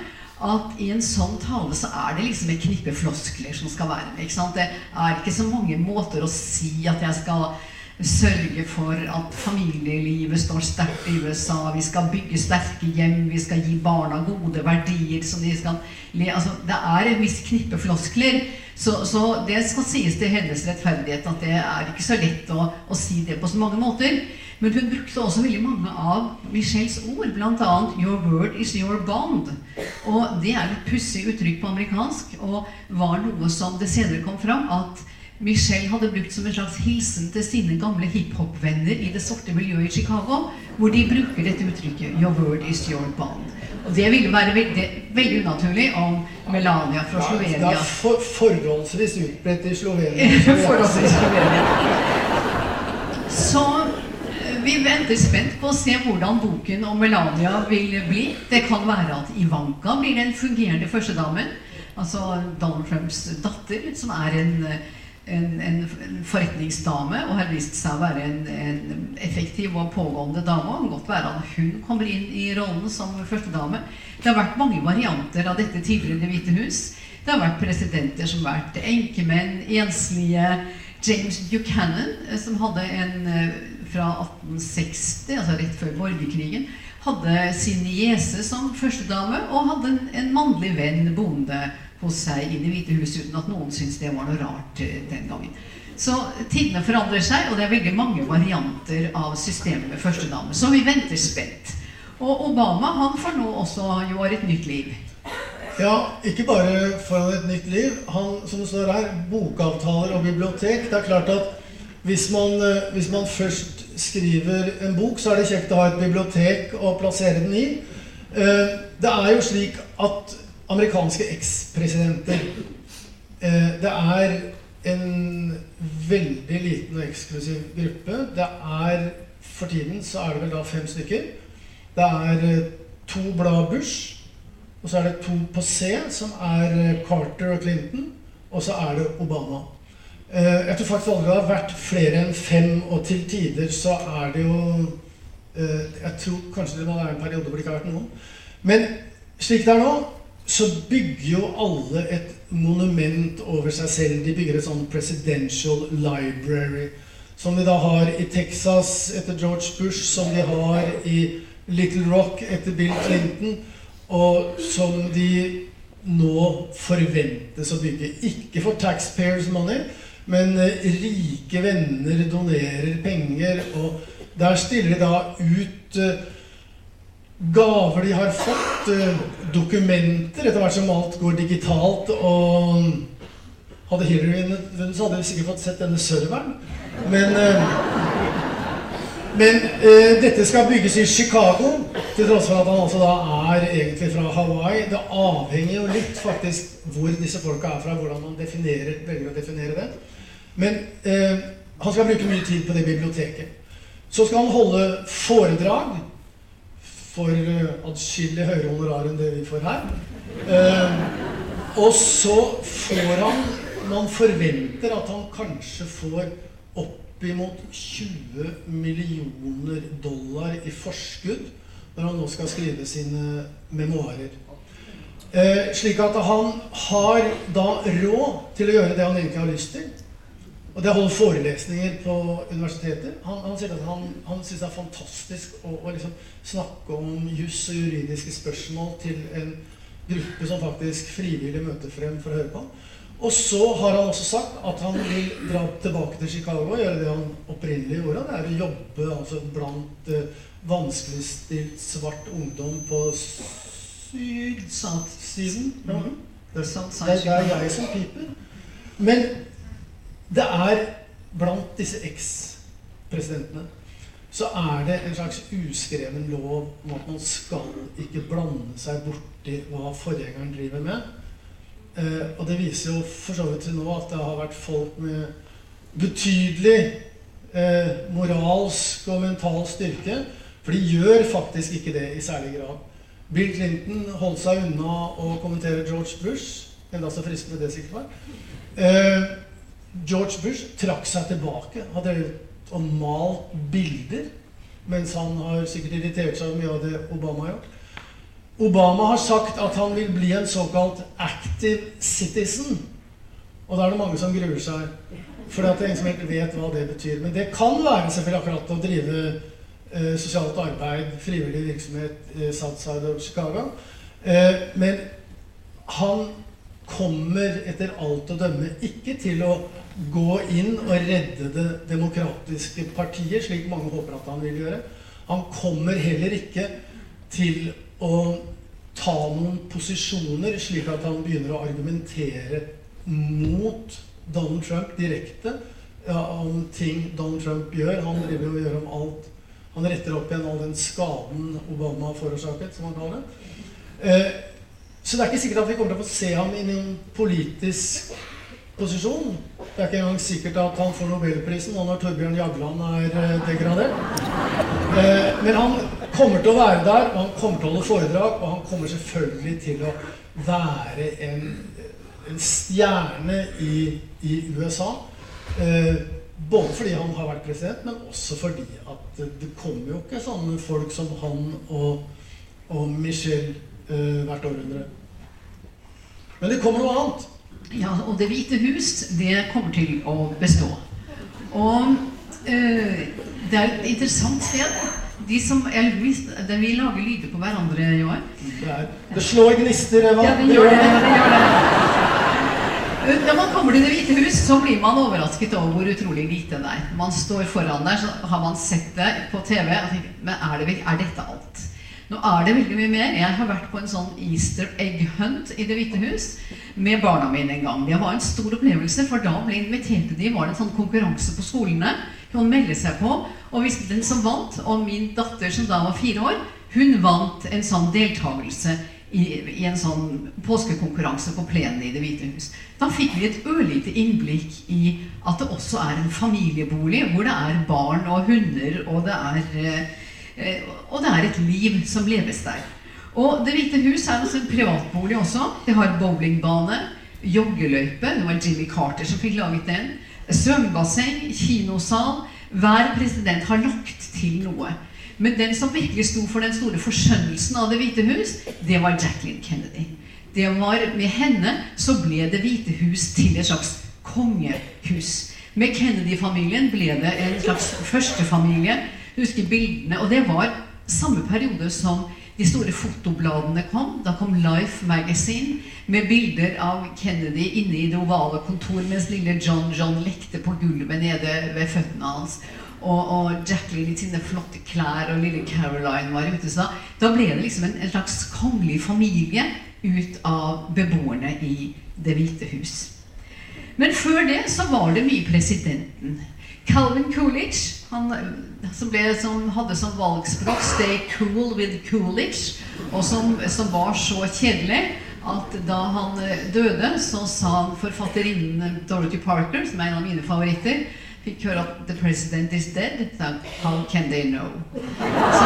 at i en sånn tale så er det liksom et knippe floskler som skal være med. ikke sant? Det er ikke så mange måter å si at jeg skal sørge for at familielivet står sterkt i USA. Vi skal bygge sterke hjem, vi skal gi barna gode verdier. som de skal le. Altså, det er en viss knippe floskler. Så, så, det skal sies til hennes rettferdighet at det er ikke så lett å, å si det på så mange måter. Men hun brukte også veldig mange av Michelles ord, bl.a. 'Your word is your bond'. Og Det er et pussig uttrykk på amerikansk, og var noe som det senere kom fram at Michelle hadde brukt som en slags hilsen til sine gamle hiphop-venner i det sorte miljøet i Chicago, hvor de bruker dette uttrykket 'Your word is your bond'. Og Det ville være veldig, veldig unaturlig om Melania fra Slovenia Det er for, forholdsvis utbredt i Slovenia. forholdsvis Slovenia. Så vi venter spent på å se hvordan boken om Melania vil bli. Det kan være at Ivanka blir den fungerende førstedamen. Altså Donald Trumps datter, som er en, en, en, forretningsdame og har vist seg å være en, en effektiv og pågående dame. Og godt være at hun kommer inn i rollen som førstedame. Det har vært mange varianter av dette tidligere i Det hvite hus. Det har vært presidenter som har vært enkemenn, enslige. James Buchanan, som hadde en fra 1860, altså rett før borgerkrigen, hadde sin niese som førstedame og hadde en, en mannlig venn bonde hos seg i Det hvite hus uten at noen syntes det var noe rart eh, den gangen. Så tidene forandrer seg, og det er veldig mange varianter av systemet med førstedame. Så vi venter spent. Og Obama han får nå også jo et nytt liv. Ja, ikke bare får han et nytt liv. Han, som det står her, bokavtaler og bibliotek. Det er klart at hvis man, eh, hvis man først skriver en bok, så er det kjekt å ha et bibliotek å plassere den i. Eh, det er jo slik at amerikanske ekspresidenter eh, Det er en veldig liten og eksklusiv gruppe. Det er For tiden så er det vel da fem stykker. Det er eh, to blad Bush, og så er det to på C, som er Carter og Clinton, og så er det Obama. Eh, jeg tror faktisk aldri det har vært flere enn fem, og til tider så er det jo eh, Jeg tror kanskje det må være en periode hvor det ikke har vært noen. Men slik det er nå, så bygger jo alle et monument over seg selv. De bygger et sånn presidential library. Som de da har i Texas etter George Bush, som de har i Little Rock etter Bill Clinton, og som de nå forventes å bygge. Ikke for taxpayers money, men eh, rike venner donerer penger, og der stiller de da ut eh, gaver de har fått, eh, dokumenter, etter hvert som alt går digitalt. Og hadde Hillary vunnet, så hadde vi sikkert fått sett denne serveren. Men Men eh, dette skal bygges i Chicago, til tross for at han altså da er egentlig fra Hawaii. Det avhenger jo litt faktisk hvor disse folka er fra, hvordan man definerer, velger å definere det. Men eh, han skal bruke mye tid på det biblioteket. Så skal han holde foredrag for uh, atskillig høyere honorar enn det vi får her. Eh, og så får han Man forventer at han kanskje får oppimot 20 millioner dollar i forskudd når han nå skal skrive sine memoarer. Eh, slik at han har da råd til å gjøre det han egentlig har lyst til. Og det holder holde forelesninger på universiteter. Han, han sier at han, han syns det er fantastisk å, å liksom snakke om juss og juridiske spørsmål til en gruppe som faktisk frivillig møter frem for å høre på. Og så har han også sagt at han vil dra tilbake til Chicago og gjøre det han opprinnelig gjorde. Det er å jobbe altså, blant uh, vanskeligstilt svart ungdom på sydsiden. Mm -hmm. Det er jeg som piper. Men det er blant disse eks-presidentene så er det en slags uskreven lov om at man skal ikke blande seg borti hva forgjengeren driver med. Eh, og det viser jo for så vidt til nå at det har vært folk med betydelig eh, moralsk og mental styrke. For de gjør faktisk ikke det i særlig grad. Bill Clinton holdt seg unna å kommentere George Bush, enda så fristende det sikkert var. Eh, George Bush trakk seg tilbake. Har og malt bilder. Mens han har sikkert irritert seg over mye av det Obama har gjort. Obama har sagt at han vil bli en såkalt active citizen. Og da er det mange som gruer seg. For det er ingen som helt vet hva det betyr. Men det kan være selvfølgelig akkurat å drive eh, sosialt arbeid, frivillig virksomhet i Southside of Chicago. Eh, men han kommer etter alt å dømme ikke til å gå inn og redde det demokratiske partiet, slik mange håper at han vil gjøre. Han kommer heller ikke til å ta noen posisjoner, slik at han begynner å argumentere mot Donald Trump direkte ja, om ting Donald Trump gjør. Han driver og gjør om alt Han retter opp igjen all den skaden Obama forårsaket, som han kaller det. Eh, så det er ikke sikkert at vi kommer til å få se ham i en politisk posisjon. Det er ikke engang sikkert at han får nobelprisen nå når Torbjørn Jagland er eh, degradert. Eh, men han kommer til å være der, og han kommer til å holde foredrag, og han kommer selvfølgelig til å være en, en stjerne i, i USA. Eh, både fordi han har vært president, men også fordi at det kommer jo ikke sånne folk som han og, og Michelle hvert århundre. Men det kommer noe annet. Ja, og Det hvite hus det kommer til å bestå. Og øh, det er et interessant sted. De som, Elvis, de, Vi lager lyder på hverandre i år. Det, det slår gnister, Eva. Ja, det gjør det. det, gjør det. Når man kommer til Det hvite hus, så blir man overrasket over hvor utrolig lite det er. Man står foran der, så har man sett det på TV og tenker Men er, det, er dette alt? Nå er det veldig mye mer. Jeg har vært på en sånn easter egg hunt i Det hvite hus med barna mine en gang. Det var en stor opplevelse, for da ble inviterte de, var det en sånn konkurranse på skolene. Hun melde seg på. Og hvis den som vant, og min datter som da var fire år, hun vant en sånn deltakelse i, i en sånn påskekonkurranse på plenen i Det hvite hus. Da fikk vi et ørlite innblikk i at det også er en familiebolig hvor det er barn og hunder, og det er eh, Eh, og det er et liv som leves der. Og Det hvite hus er også en privatbolig også. Det har bowlingbane, joggeløype. Det var Jimmy Carter som fikk laget den. Svømmebasseng, kinosal. Hver president har lagt til noe. Men den som virkelig sto for den store forskjønnelsen av Det hvite hus, det var Jacqueline Kennedy. Det var Med henne så ble Det hvite hus til et slags kongehus. Med Kennedy-familien ble det en slags førstefamilie husker bildene. Og det var samme periode som de store fotobladene kom. Da kom Life Magazine med bilder av Kennedy inne i det ovale kontor mens lille John John lekte på gulvet nede ved føttene hans. Og, og Jacqueline i sine flotte klær og lille Caroline var ute. Så da ble det liksom en, en slags kongelig familie ut av beboerne i Det hvite hus. Men før det så var det mye presidenten. Calvin Coolidge Han, som, ble, som, hadde som valgspråk 'Stay cool with Coolidge', og som, som, var så kjedelig at da han døde, så sa forfatterinnen Dorothy Parker, som er en av mine favoritter, fikk høre at 'The president is dead'. Så, How can they know? Så,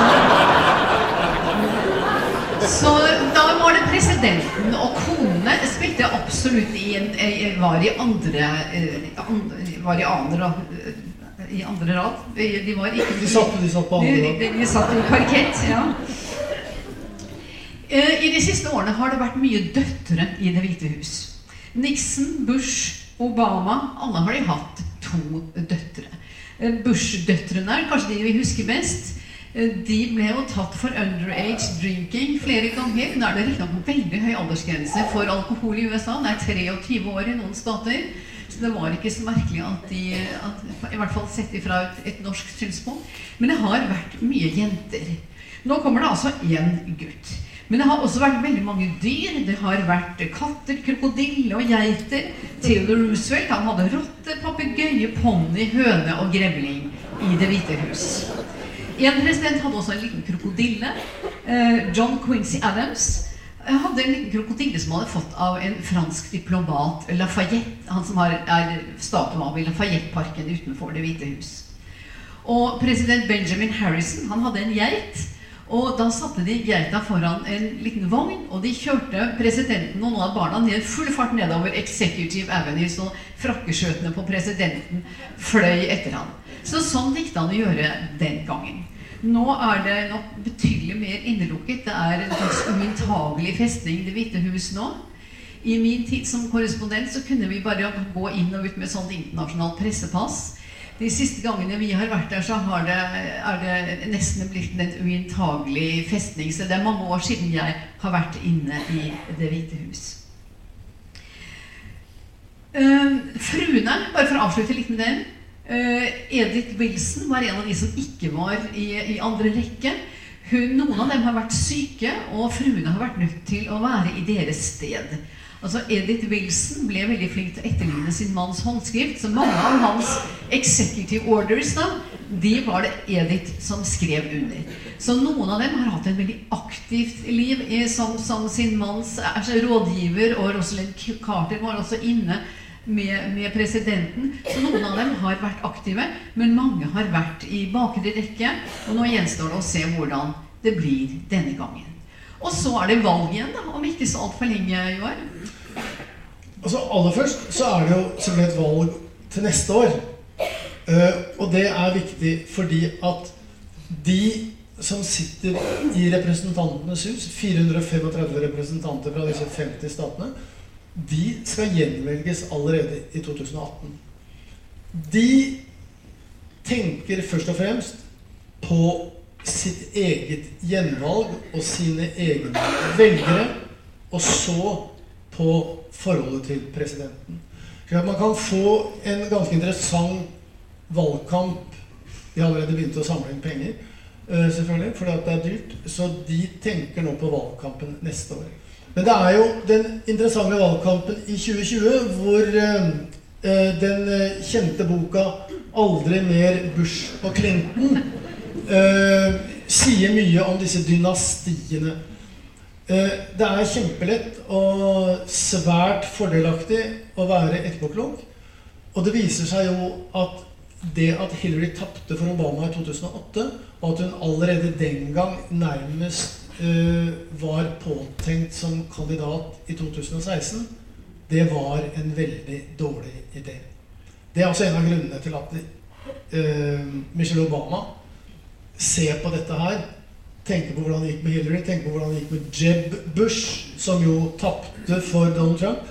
så da var det presidenten og konene spilte absolutt i en, var i andre, var i andre i andre rad. De var ikke De satt, de satt på andre rad? De, de satt i parkett, ja. I de siste årene har det vært mye døtre i Det hvite hus. Nixon, Bush, Obama Alle har de hatt to døtre. Bush-døtrene er kanskje de vi husker best. De ble jo tatt for underage drinking flere ganger. Nå er det riktignok veldig høy aldersgrense for alkohol i USA. Det er 23 år i noen stater. Så det var ikke så merkelig at de at, I hvert fall sett ifra et, et norsk synspunkt. Men det har vært mye jenter. Nå kommer det altså én gutt. Men det har også vært veldig mange dyr. Det har vært katter, krokodille og geiter. Theodore Roosevelt han hadde rotte, papegøye, ponni, høne og grevling i Det hvite hus. En president hadde også en liten krokodille. Eh, John Quincy Adams eh, hadde en liten krokodille som han hadde fått av en fransk diplomat, Lafayette, han som har, er statue av i Lafayette-parken utenfor Det hvite hus. Og president Benjamin Harrison han hadde en geit og da satte de geita foran en liten vogn, og de kjørte presidenten og noen av barna ned full fart nedover Executive Avenue, så frakkeskjøtene på presidenten fløy etter ham. Så sånn likte han å gjøre den gangen. Nå er det nok betydelig mer innelukket. Det er en slags uinntagelig festning, Det hvite hus nå. I min tid som korrespondent så kunne vi bare gå inn og ut med sånt internasjonalt pressepass. De siste gangene vi har vært der, så det, er det nesten blitt en uinntagelig festning. Så det er mange år siden jeg har vært inne i Det hvite hus. Uh, fruene, bare for å avslutte litt med den Edith Wilson var en av de som ikke var i, i andre rekke. Hun, noen av dem har vært syke, og fruene har vært nødt til å være i deres sted. Altså Edith Wilson ble veldig flink til å etterligne sin manns håndskrift. Så mange av hans executive orders da, de var det Edith som skrev under. Så noen av dem har hatt en veldig aktivt liv som, som sin manns altså, rådgiver. Og Rosalind Carter var også inne med, med, presidenten. Så noen av dem har vært aktive, men mange har vært i bakre rekke. Og nå gjenstår det å se hvordan det blir denne gangen. Og så er det valg igjen, da, om ikke så altfor lenge, Joar. Altså, aller først så er det jo selvfølgelig et valg til neste år. Uh, og det er viktig fordi at de som sitter i Representantenes hus, 435 representanter fra disse 50 statene, de skal gjenvelges allerede i 2018. De tenker først og fremst på sitt eget gjenvalg og sine egne velgere, og så på forholdet til presidenten. Så man kan få en ganske interessant valgkamp De har allerede begynt å samle inn penger, eh, selvfølgelig, fordi det er dyrt. Så de tenker nå på valgkampen neste år. Men det er jo den interessante valgkampen i 2020 hvor eh, eh, den kjente boka 'Aldri mer Bush og Clinton' eh, sier mye om disse dynastiene. Eh, det er kjempelett og svært fordelaktig å være etterpåklok. Og det viser seg jo at det at Hillary tapte for Obama i 2008, og at hun allerede den gang nærmest var påtenkt som kandidat i 2016, det var en veldig dårlig idé. Det er også en av grunnene til at uh, Michelle Obama ser på dette her, tenke på hvordan det gikk med Hillary, tenke på hvordan det gikk med Jeb Bush, som jo tapte for Donald Trump.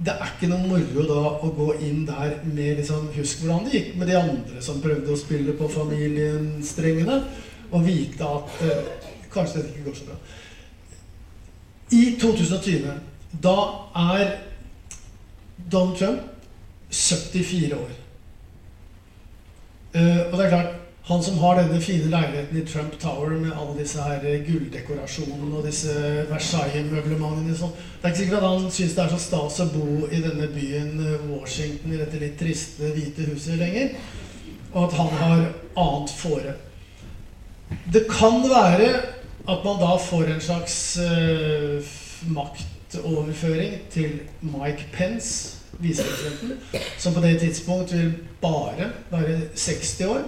Det er ikke noe moro da å gå inn der med liksom Husk hvordan det gikk med de andre som prøvde å spille på familienstrengene, og vite at eh, kanskje dette ikke går så bra. I 2020, da er Donald Trump 74 år. Uh, og det er klart han som har denne fine leiligheten i Trump Tower med alle disse her gulldekorasjonene og disse Versailles-møblementene sånn. Det er ikke sikkert at han syns det er så stas å bo i denne byen eh, Washington, i dette litt triste, hvite huset lenger. og at han har annet fore. Det kan være at man da får en slags uh, maktoverføring til Mike Pence, visepresidenten, som på det tidspunkt vil bare være 60 år,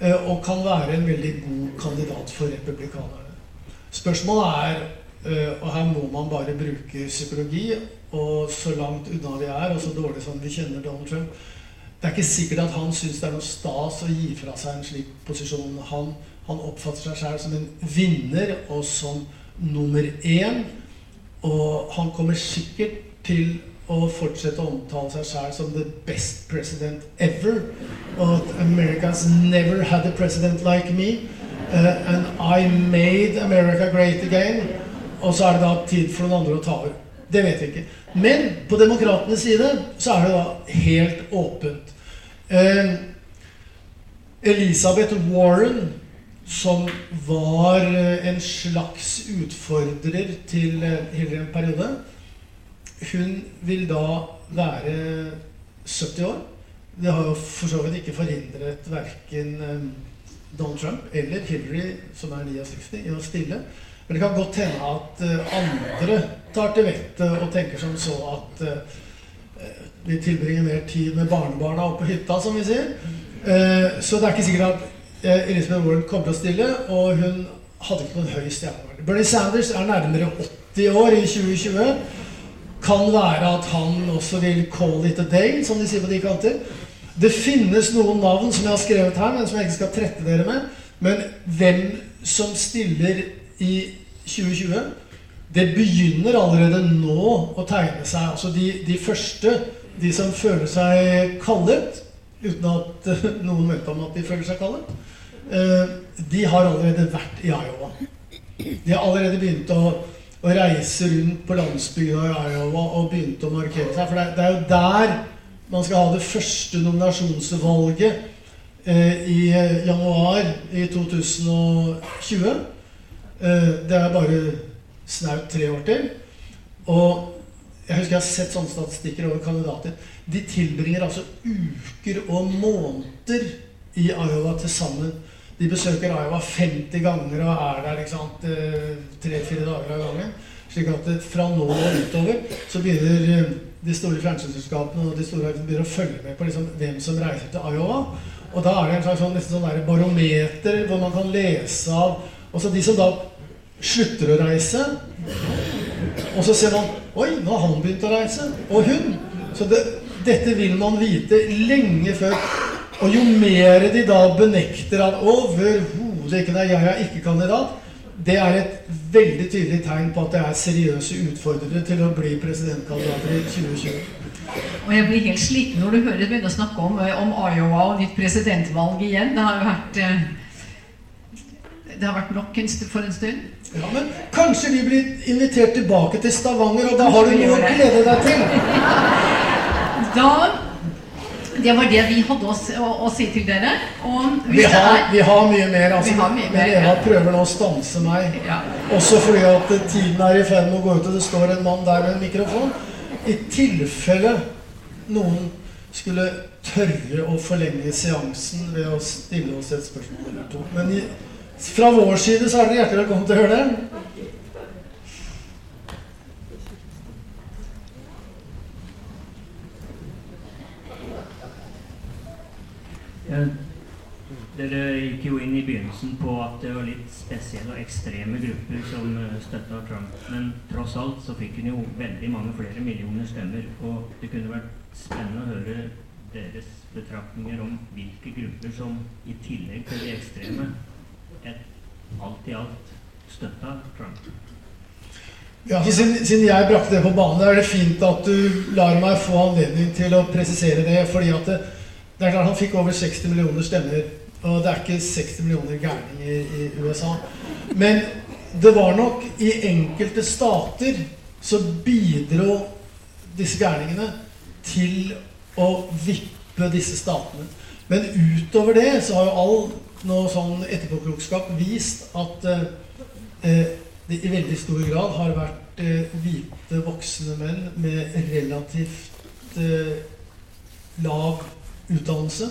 uh, og kan være en veldig god kandidat for republikanerne. Spørsmålet er, uh, og her må man bare bruke psykologi, og så langt unna vi er, og så dårlig som vi kjenner Donald Trump Det er ikke sikkert at han syns det er noe stas å gi fra seg en slik posisjon. Han han oppfatter seg selv som en vinner og som nummer én. Og han kommer sikkert til å fortsette å omtale seg selv som the best president ever. Og at America's never had a president like me. Uh, and I made America great again. Og så er det da tid for noen andre å ta over. Det vet vi ikke. Men på demokratenes side så er det da helt åpent. Uh, Elizabeth Warren som var eh, en slags utfordrer til eh, Hillary en periode. Hun vil da være 70 år. Det har jo for så vidt ikke forhindret verken eh, Donald Trump eller Hillary, som er 69, i å stille. Men det kan godt hende at andre tar til vettet og tenker som så at vi tilbringer mer tid med barnebarna oppe på hytta, som vi sier. Så det er ikke sikkert at Eh, Elizabeth Warren kom til å stille, og hun hadde ikke noen høy stjerneverdi. Bernie Sanders er nærmere 80 år i 2020. Kan være at han også vil 'call it a day', som de sier på de kanter. Det finnes noen navn som jeg har skrevet her, men som jeg ikke skal trette dere med. Men hvem som stiller i 2020 Det begynner allerede nå å tegne seg. Altså de, de første, de som føler seg kallet, uten at noen vet om at de føler seg kallet. Eh, de har allerede vært i Iowa. De har allerede begynt å, å reise rundt på landsbygda i Iowa og begynt å markere seg. For det, det, er jo der man skal ha det første nominasjonsvalget eh, i januar i 2020. Eh, det er bare snaut tre år til. Og jeg husker jeg har sett sånne statistikker over kandidater. De tilbringer altså uker og måneder i Iowa til sammen. De besøker Iowa 50 ganger og er der eh, tre-fire dager av gangen. Slik at fra nå og utover så begynner eh, de store fjernsynsselskapene og de store begynner å følge med på liksom hvem som reiser til Iowa. Og da er det en slags sånn, nesten sånn barometer hvor man kan lese av Også de som da slutter å reise. Og så ser man Oi, nå har han begynt å reise. Og hun. Så det, dette vil man vite lenge før og jo mer de da benekter at overhodet ikke nei, jeg er ikke kandidat, det er et veldig tydelig tegn på at det er seriøse utfordrere til å bli presidentkandidater i 2020. Og jeg blir helt sliten når du hører begynne å snakke om, eh, om Iowa og nytt presidentvalg igjen. Det har vært eh, Det har vært nok for en stund. Ja, men kanskje vi blir invitert tilbake til Stavanger, og da har du noe å glede deg til. Da det var det vi hadde å, å, å si til dere. Vi har, er, vi, har, mye mer. Altså, har mye men Eva prøver nå å stanse meg. Ja. Også fordi at tiden er i ferd med å gå ut, og det står en mann der med en mikrofon. I tilfelle noen skulle tørre å forlenge seansen ved å stille oss et spørsmål eller to. Men i, fra vår side så er dere hjertelig velkommen til å høre det. Dere gikk jo inn i begynnelsen på at det var litt spesielle og ekstreme grupper som eh, støtta Trump. Men tross alt så fikk hun jo veldig mange flere millioner stemmer. Og det kunne vært spennende å høre deres betraktninger om hvilke grupper som i tillegg til de ekstreme alt i alt støtta Trump. Ja, siden, siden, jeg brakte det på banen, er det fint at du lar meg få anledning til å presisere det. fordi at det, det er klart Han fikk over 60 millioner stemmer. Og det er ikke 60 millioner gærninger i USA. Men det var nok i enkelte stater så bidro disse gærningene til å vippe disse statene. Men utover det så har jo all noe sånn etterpåklokskap vist at eh, det i veldig stor grad har vært eh, hvite, voksne menn med relativt eh, lav utdannelse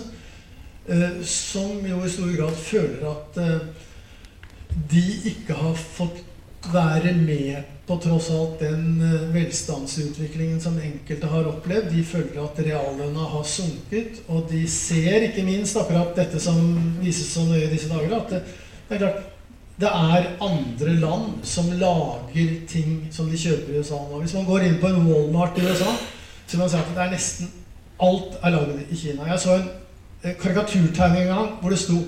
eh, som jo i stor grad føler at eh, de ikke har fått være med på tross alt den eh, velstandsutviklingen som enkelte har opplevd. De føler at reallønna har sunket, og de ser ikke minst akkurat dette som vises så nøye i disse dager, at det, det er klart det er andre land som lager ting som de kjøper i USA nå. Hvis man går inn på en Walmart i USA, så vil man si at det er nesten alt er laget i Kina. Jeg så en eh, karikaturtegning en gang hvor det sto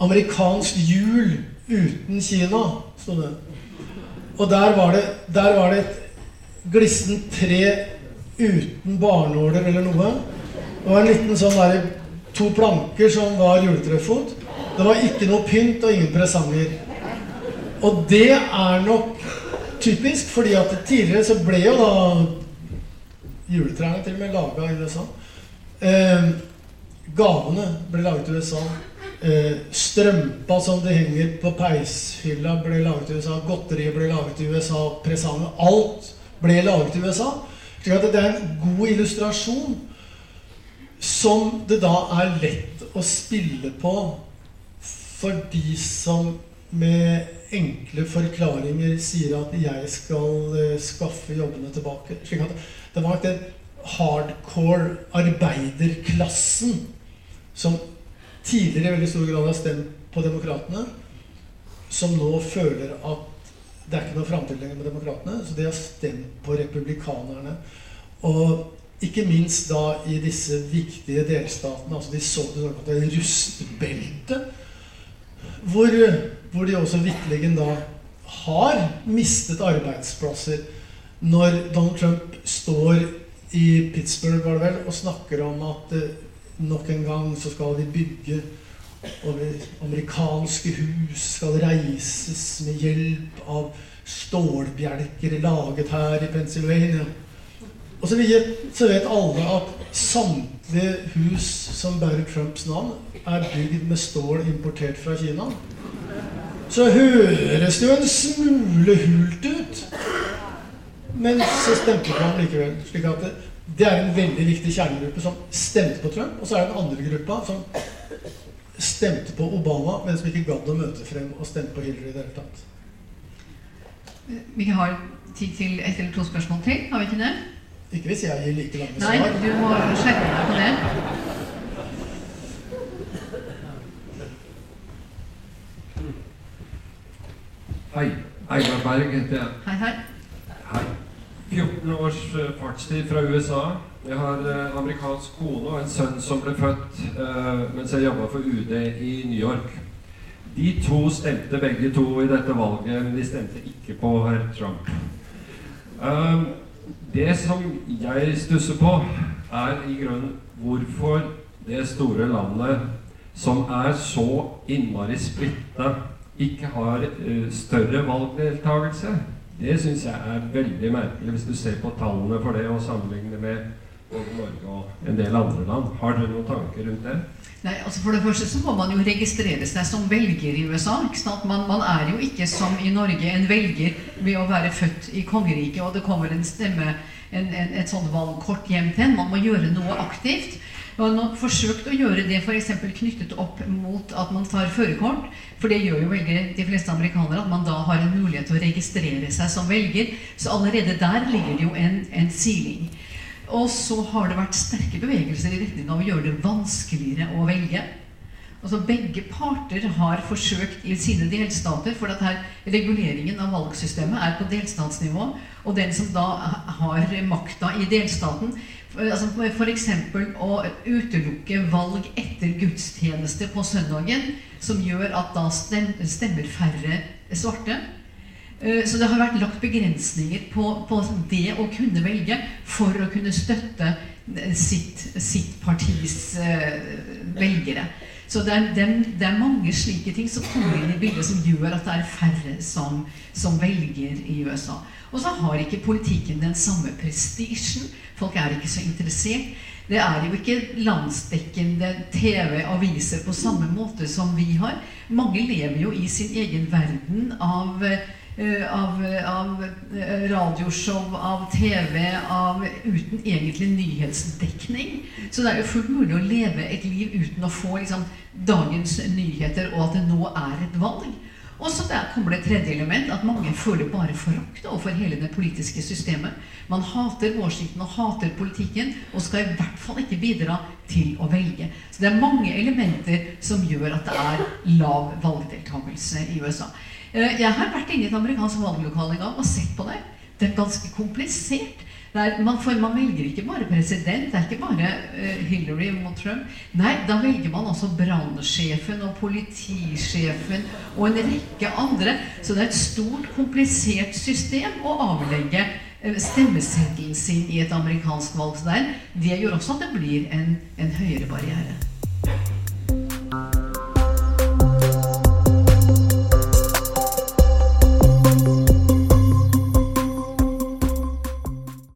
'Amerikansk jul uten Kina'. Og der var det, der var det et glissent tre uten barnåler eller noe. Det var en liten sånn der, to planker som var juletrefot. Det var ikke noe pynt og ingen presanger. Og det er nok typisk, fordi at tidligere så ble jo da juletrærne til og med laga i USA. Eh, gavene ble laget i USA. Eh, strømpa som det henger på peishylla, ble laget i USA. Godteriet ble laget i USA. Presanger. Alt ble laget i USA. Slik det er en god illustrasjon som det da er lett å spille på for de som med enkle forklaringer sier at 'jeg skal uh, skaffe jobbene tilbake'. Slik at det var den hardcore arbeiderklassen som tidligere i veldig stor grad har stemt på Demokratene, som nå føler at det er ikke noe framtid lenger med Demokratene, så de har stemt på Republikanerne. Og ikke minst da i disse viktige delstatene, altså de så det såkalte rustbeltet, hvor, hvor de også vitterlig da har mistet arbeidsplasser når Donald Trump står i Pittsburgh var det vel, og snakker om at eh, Nok en gang så skal vi bygge over amerikanske hus skal reises med hjelp av stålbjelker laget her i Pennsylvania. Og så vet, så vet alle at samtlige hus som bærer Trumps navn, er bygd med stål importert fra Kina. Så høres det jo en smule hult ut. Men så stemte han likevel. slik at det, det er en veldig viktig kjernegruppe som stemte på Trump. Og så er det den andre gruppa som stemte på Obama, men som ikke gadd å møte frem og stemte på Hillary i det hele tatt. Vi har tid til ett eller to spørsmål til, har vi ikke det? Ikke hvis jeg gir like lange Nei, du må skjerpe deg på det. Hei. Einar Berg heter jeg. Hei, hei. Hei. 14 års eh, fartstid fra USA. Jeg har eh, amerikansk kone og en sønn som ble født eh, mens jeg jobba for UD i New York. De to stemte begge to i dette valget, men de stemte ikke på herr Trump. Um, det som jeg stusser på, er i grunnen hvorfor det store landet, som er så innmari splitta, ikke har større valgdeltakelse. Det syns jeg er veldig merkelig, hvis du ser på tallene for det og sammenligner med både Norge og en del andre land. Har dere noen tanker rundt det? Nei, altså For det første så må man jo registrere seg som velger i USA. ikke sant? Man, man er jo ikke som i Norge en velger ved å være født i kongeriket, og det kommer en stemme, en, en, et sånt valgkort hjem til en. Man må gjøre noe aktivt. Man har forsøkt å gjøre det f.eks. knyttet opp mot at man tar førerkort. For det gjør jo veldig de fleste amerikanere, at man da har en mulighet til å registrere seg som velger. Så allerede der ligger det jo en, en siling. Og så har det vært sterke bevegelser i retning av å gjøre det vanskeligere å velge. Altså Begge parter har forsøkt i sine delstater, for at her reguleringen av valgsystemet er på delstatsnivå. Og den som da har makta i delstaten, altså f.eks. å utelukke valg etter gudstjeneste på søndagen, som gjør at da stemmer færre svarte. Eh, så det har vært lagt begrensninger på, på, det å kunne velge for å kunne støtte eh, sitt, sitt partis uh, velgere. Så det er, det, det er, mange slike ting som kommer inn i bildet som gjør at det er færre som, som velger i USA. Og så har ikke politikken den samme prestisjen. Folk er ikke så interessert. Det er jo ikke landsdekkende TV-aviser på samme måte som vi har. Mange lever jo i sin egen verden av av, av eh, radioshow, av TV, av, uten egentlig nyhetsdekning. Så det er jo fullt mulig å leve et liv uten å få liksom, dagens nyheter, og at det nå er et valg. Og så der kommer det et tredje element, at mange føler bare forakt overfor hele det politiske systemet. Man hater årsikten og hater politikken, og skal i hvert fall ikke bidra til å velge. Så det er mange elementer som gjør at det er lav valgdeltakelse i USA. Eh, jeg har vært inne i et amerikansk valglokale en gang og sett på det. Det er ganske komplisert. Er, man, for man velger ikke bare president, det er ikke bare uh, Hillary mot Trump. Nei, da velger man også brannsjefen og politisjefen og en rekke andre. Så det er et stort, komplisert system å avlegge uh, stemmeseddelen sin i et amerikansk valg. Så der, det gjør også at det blir en, en høyere barriere.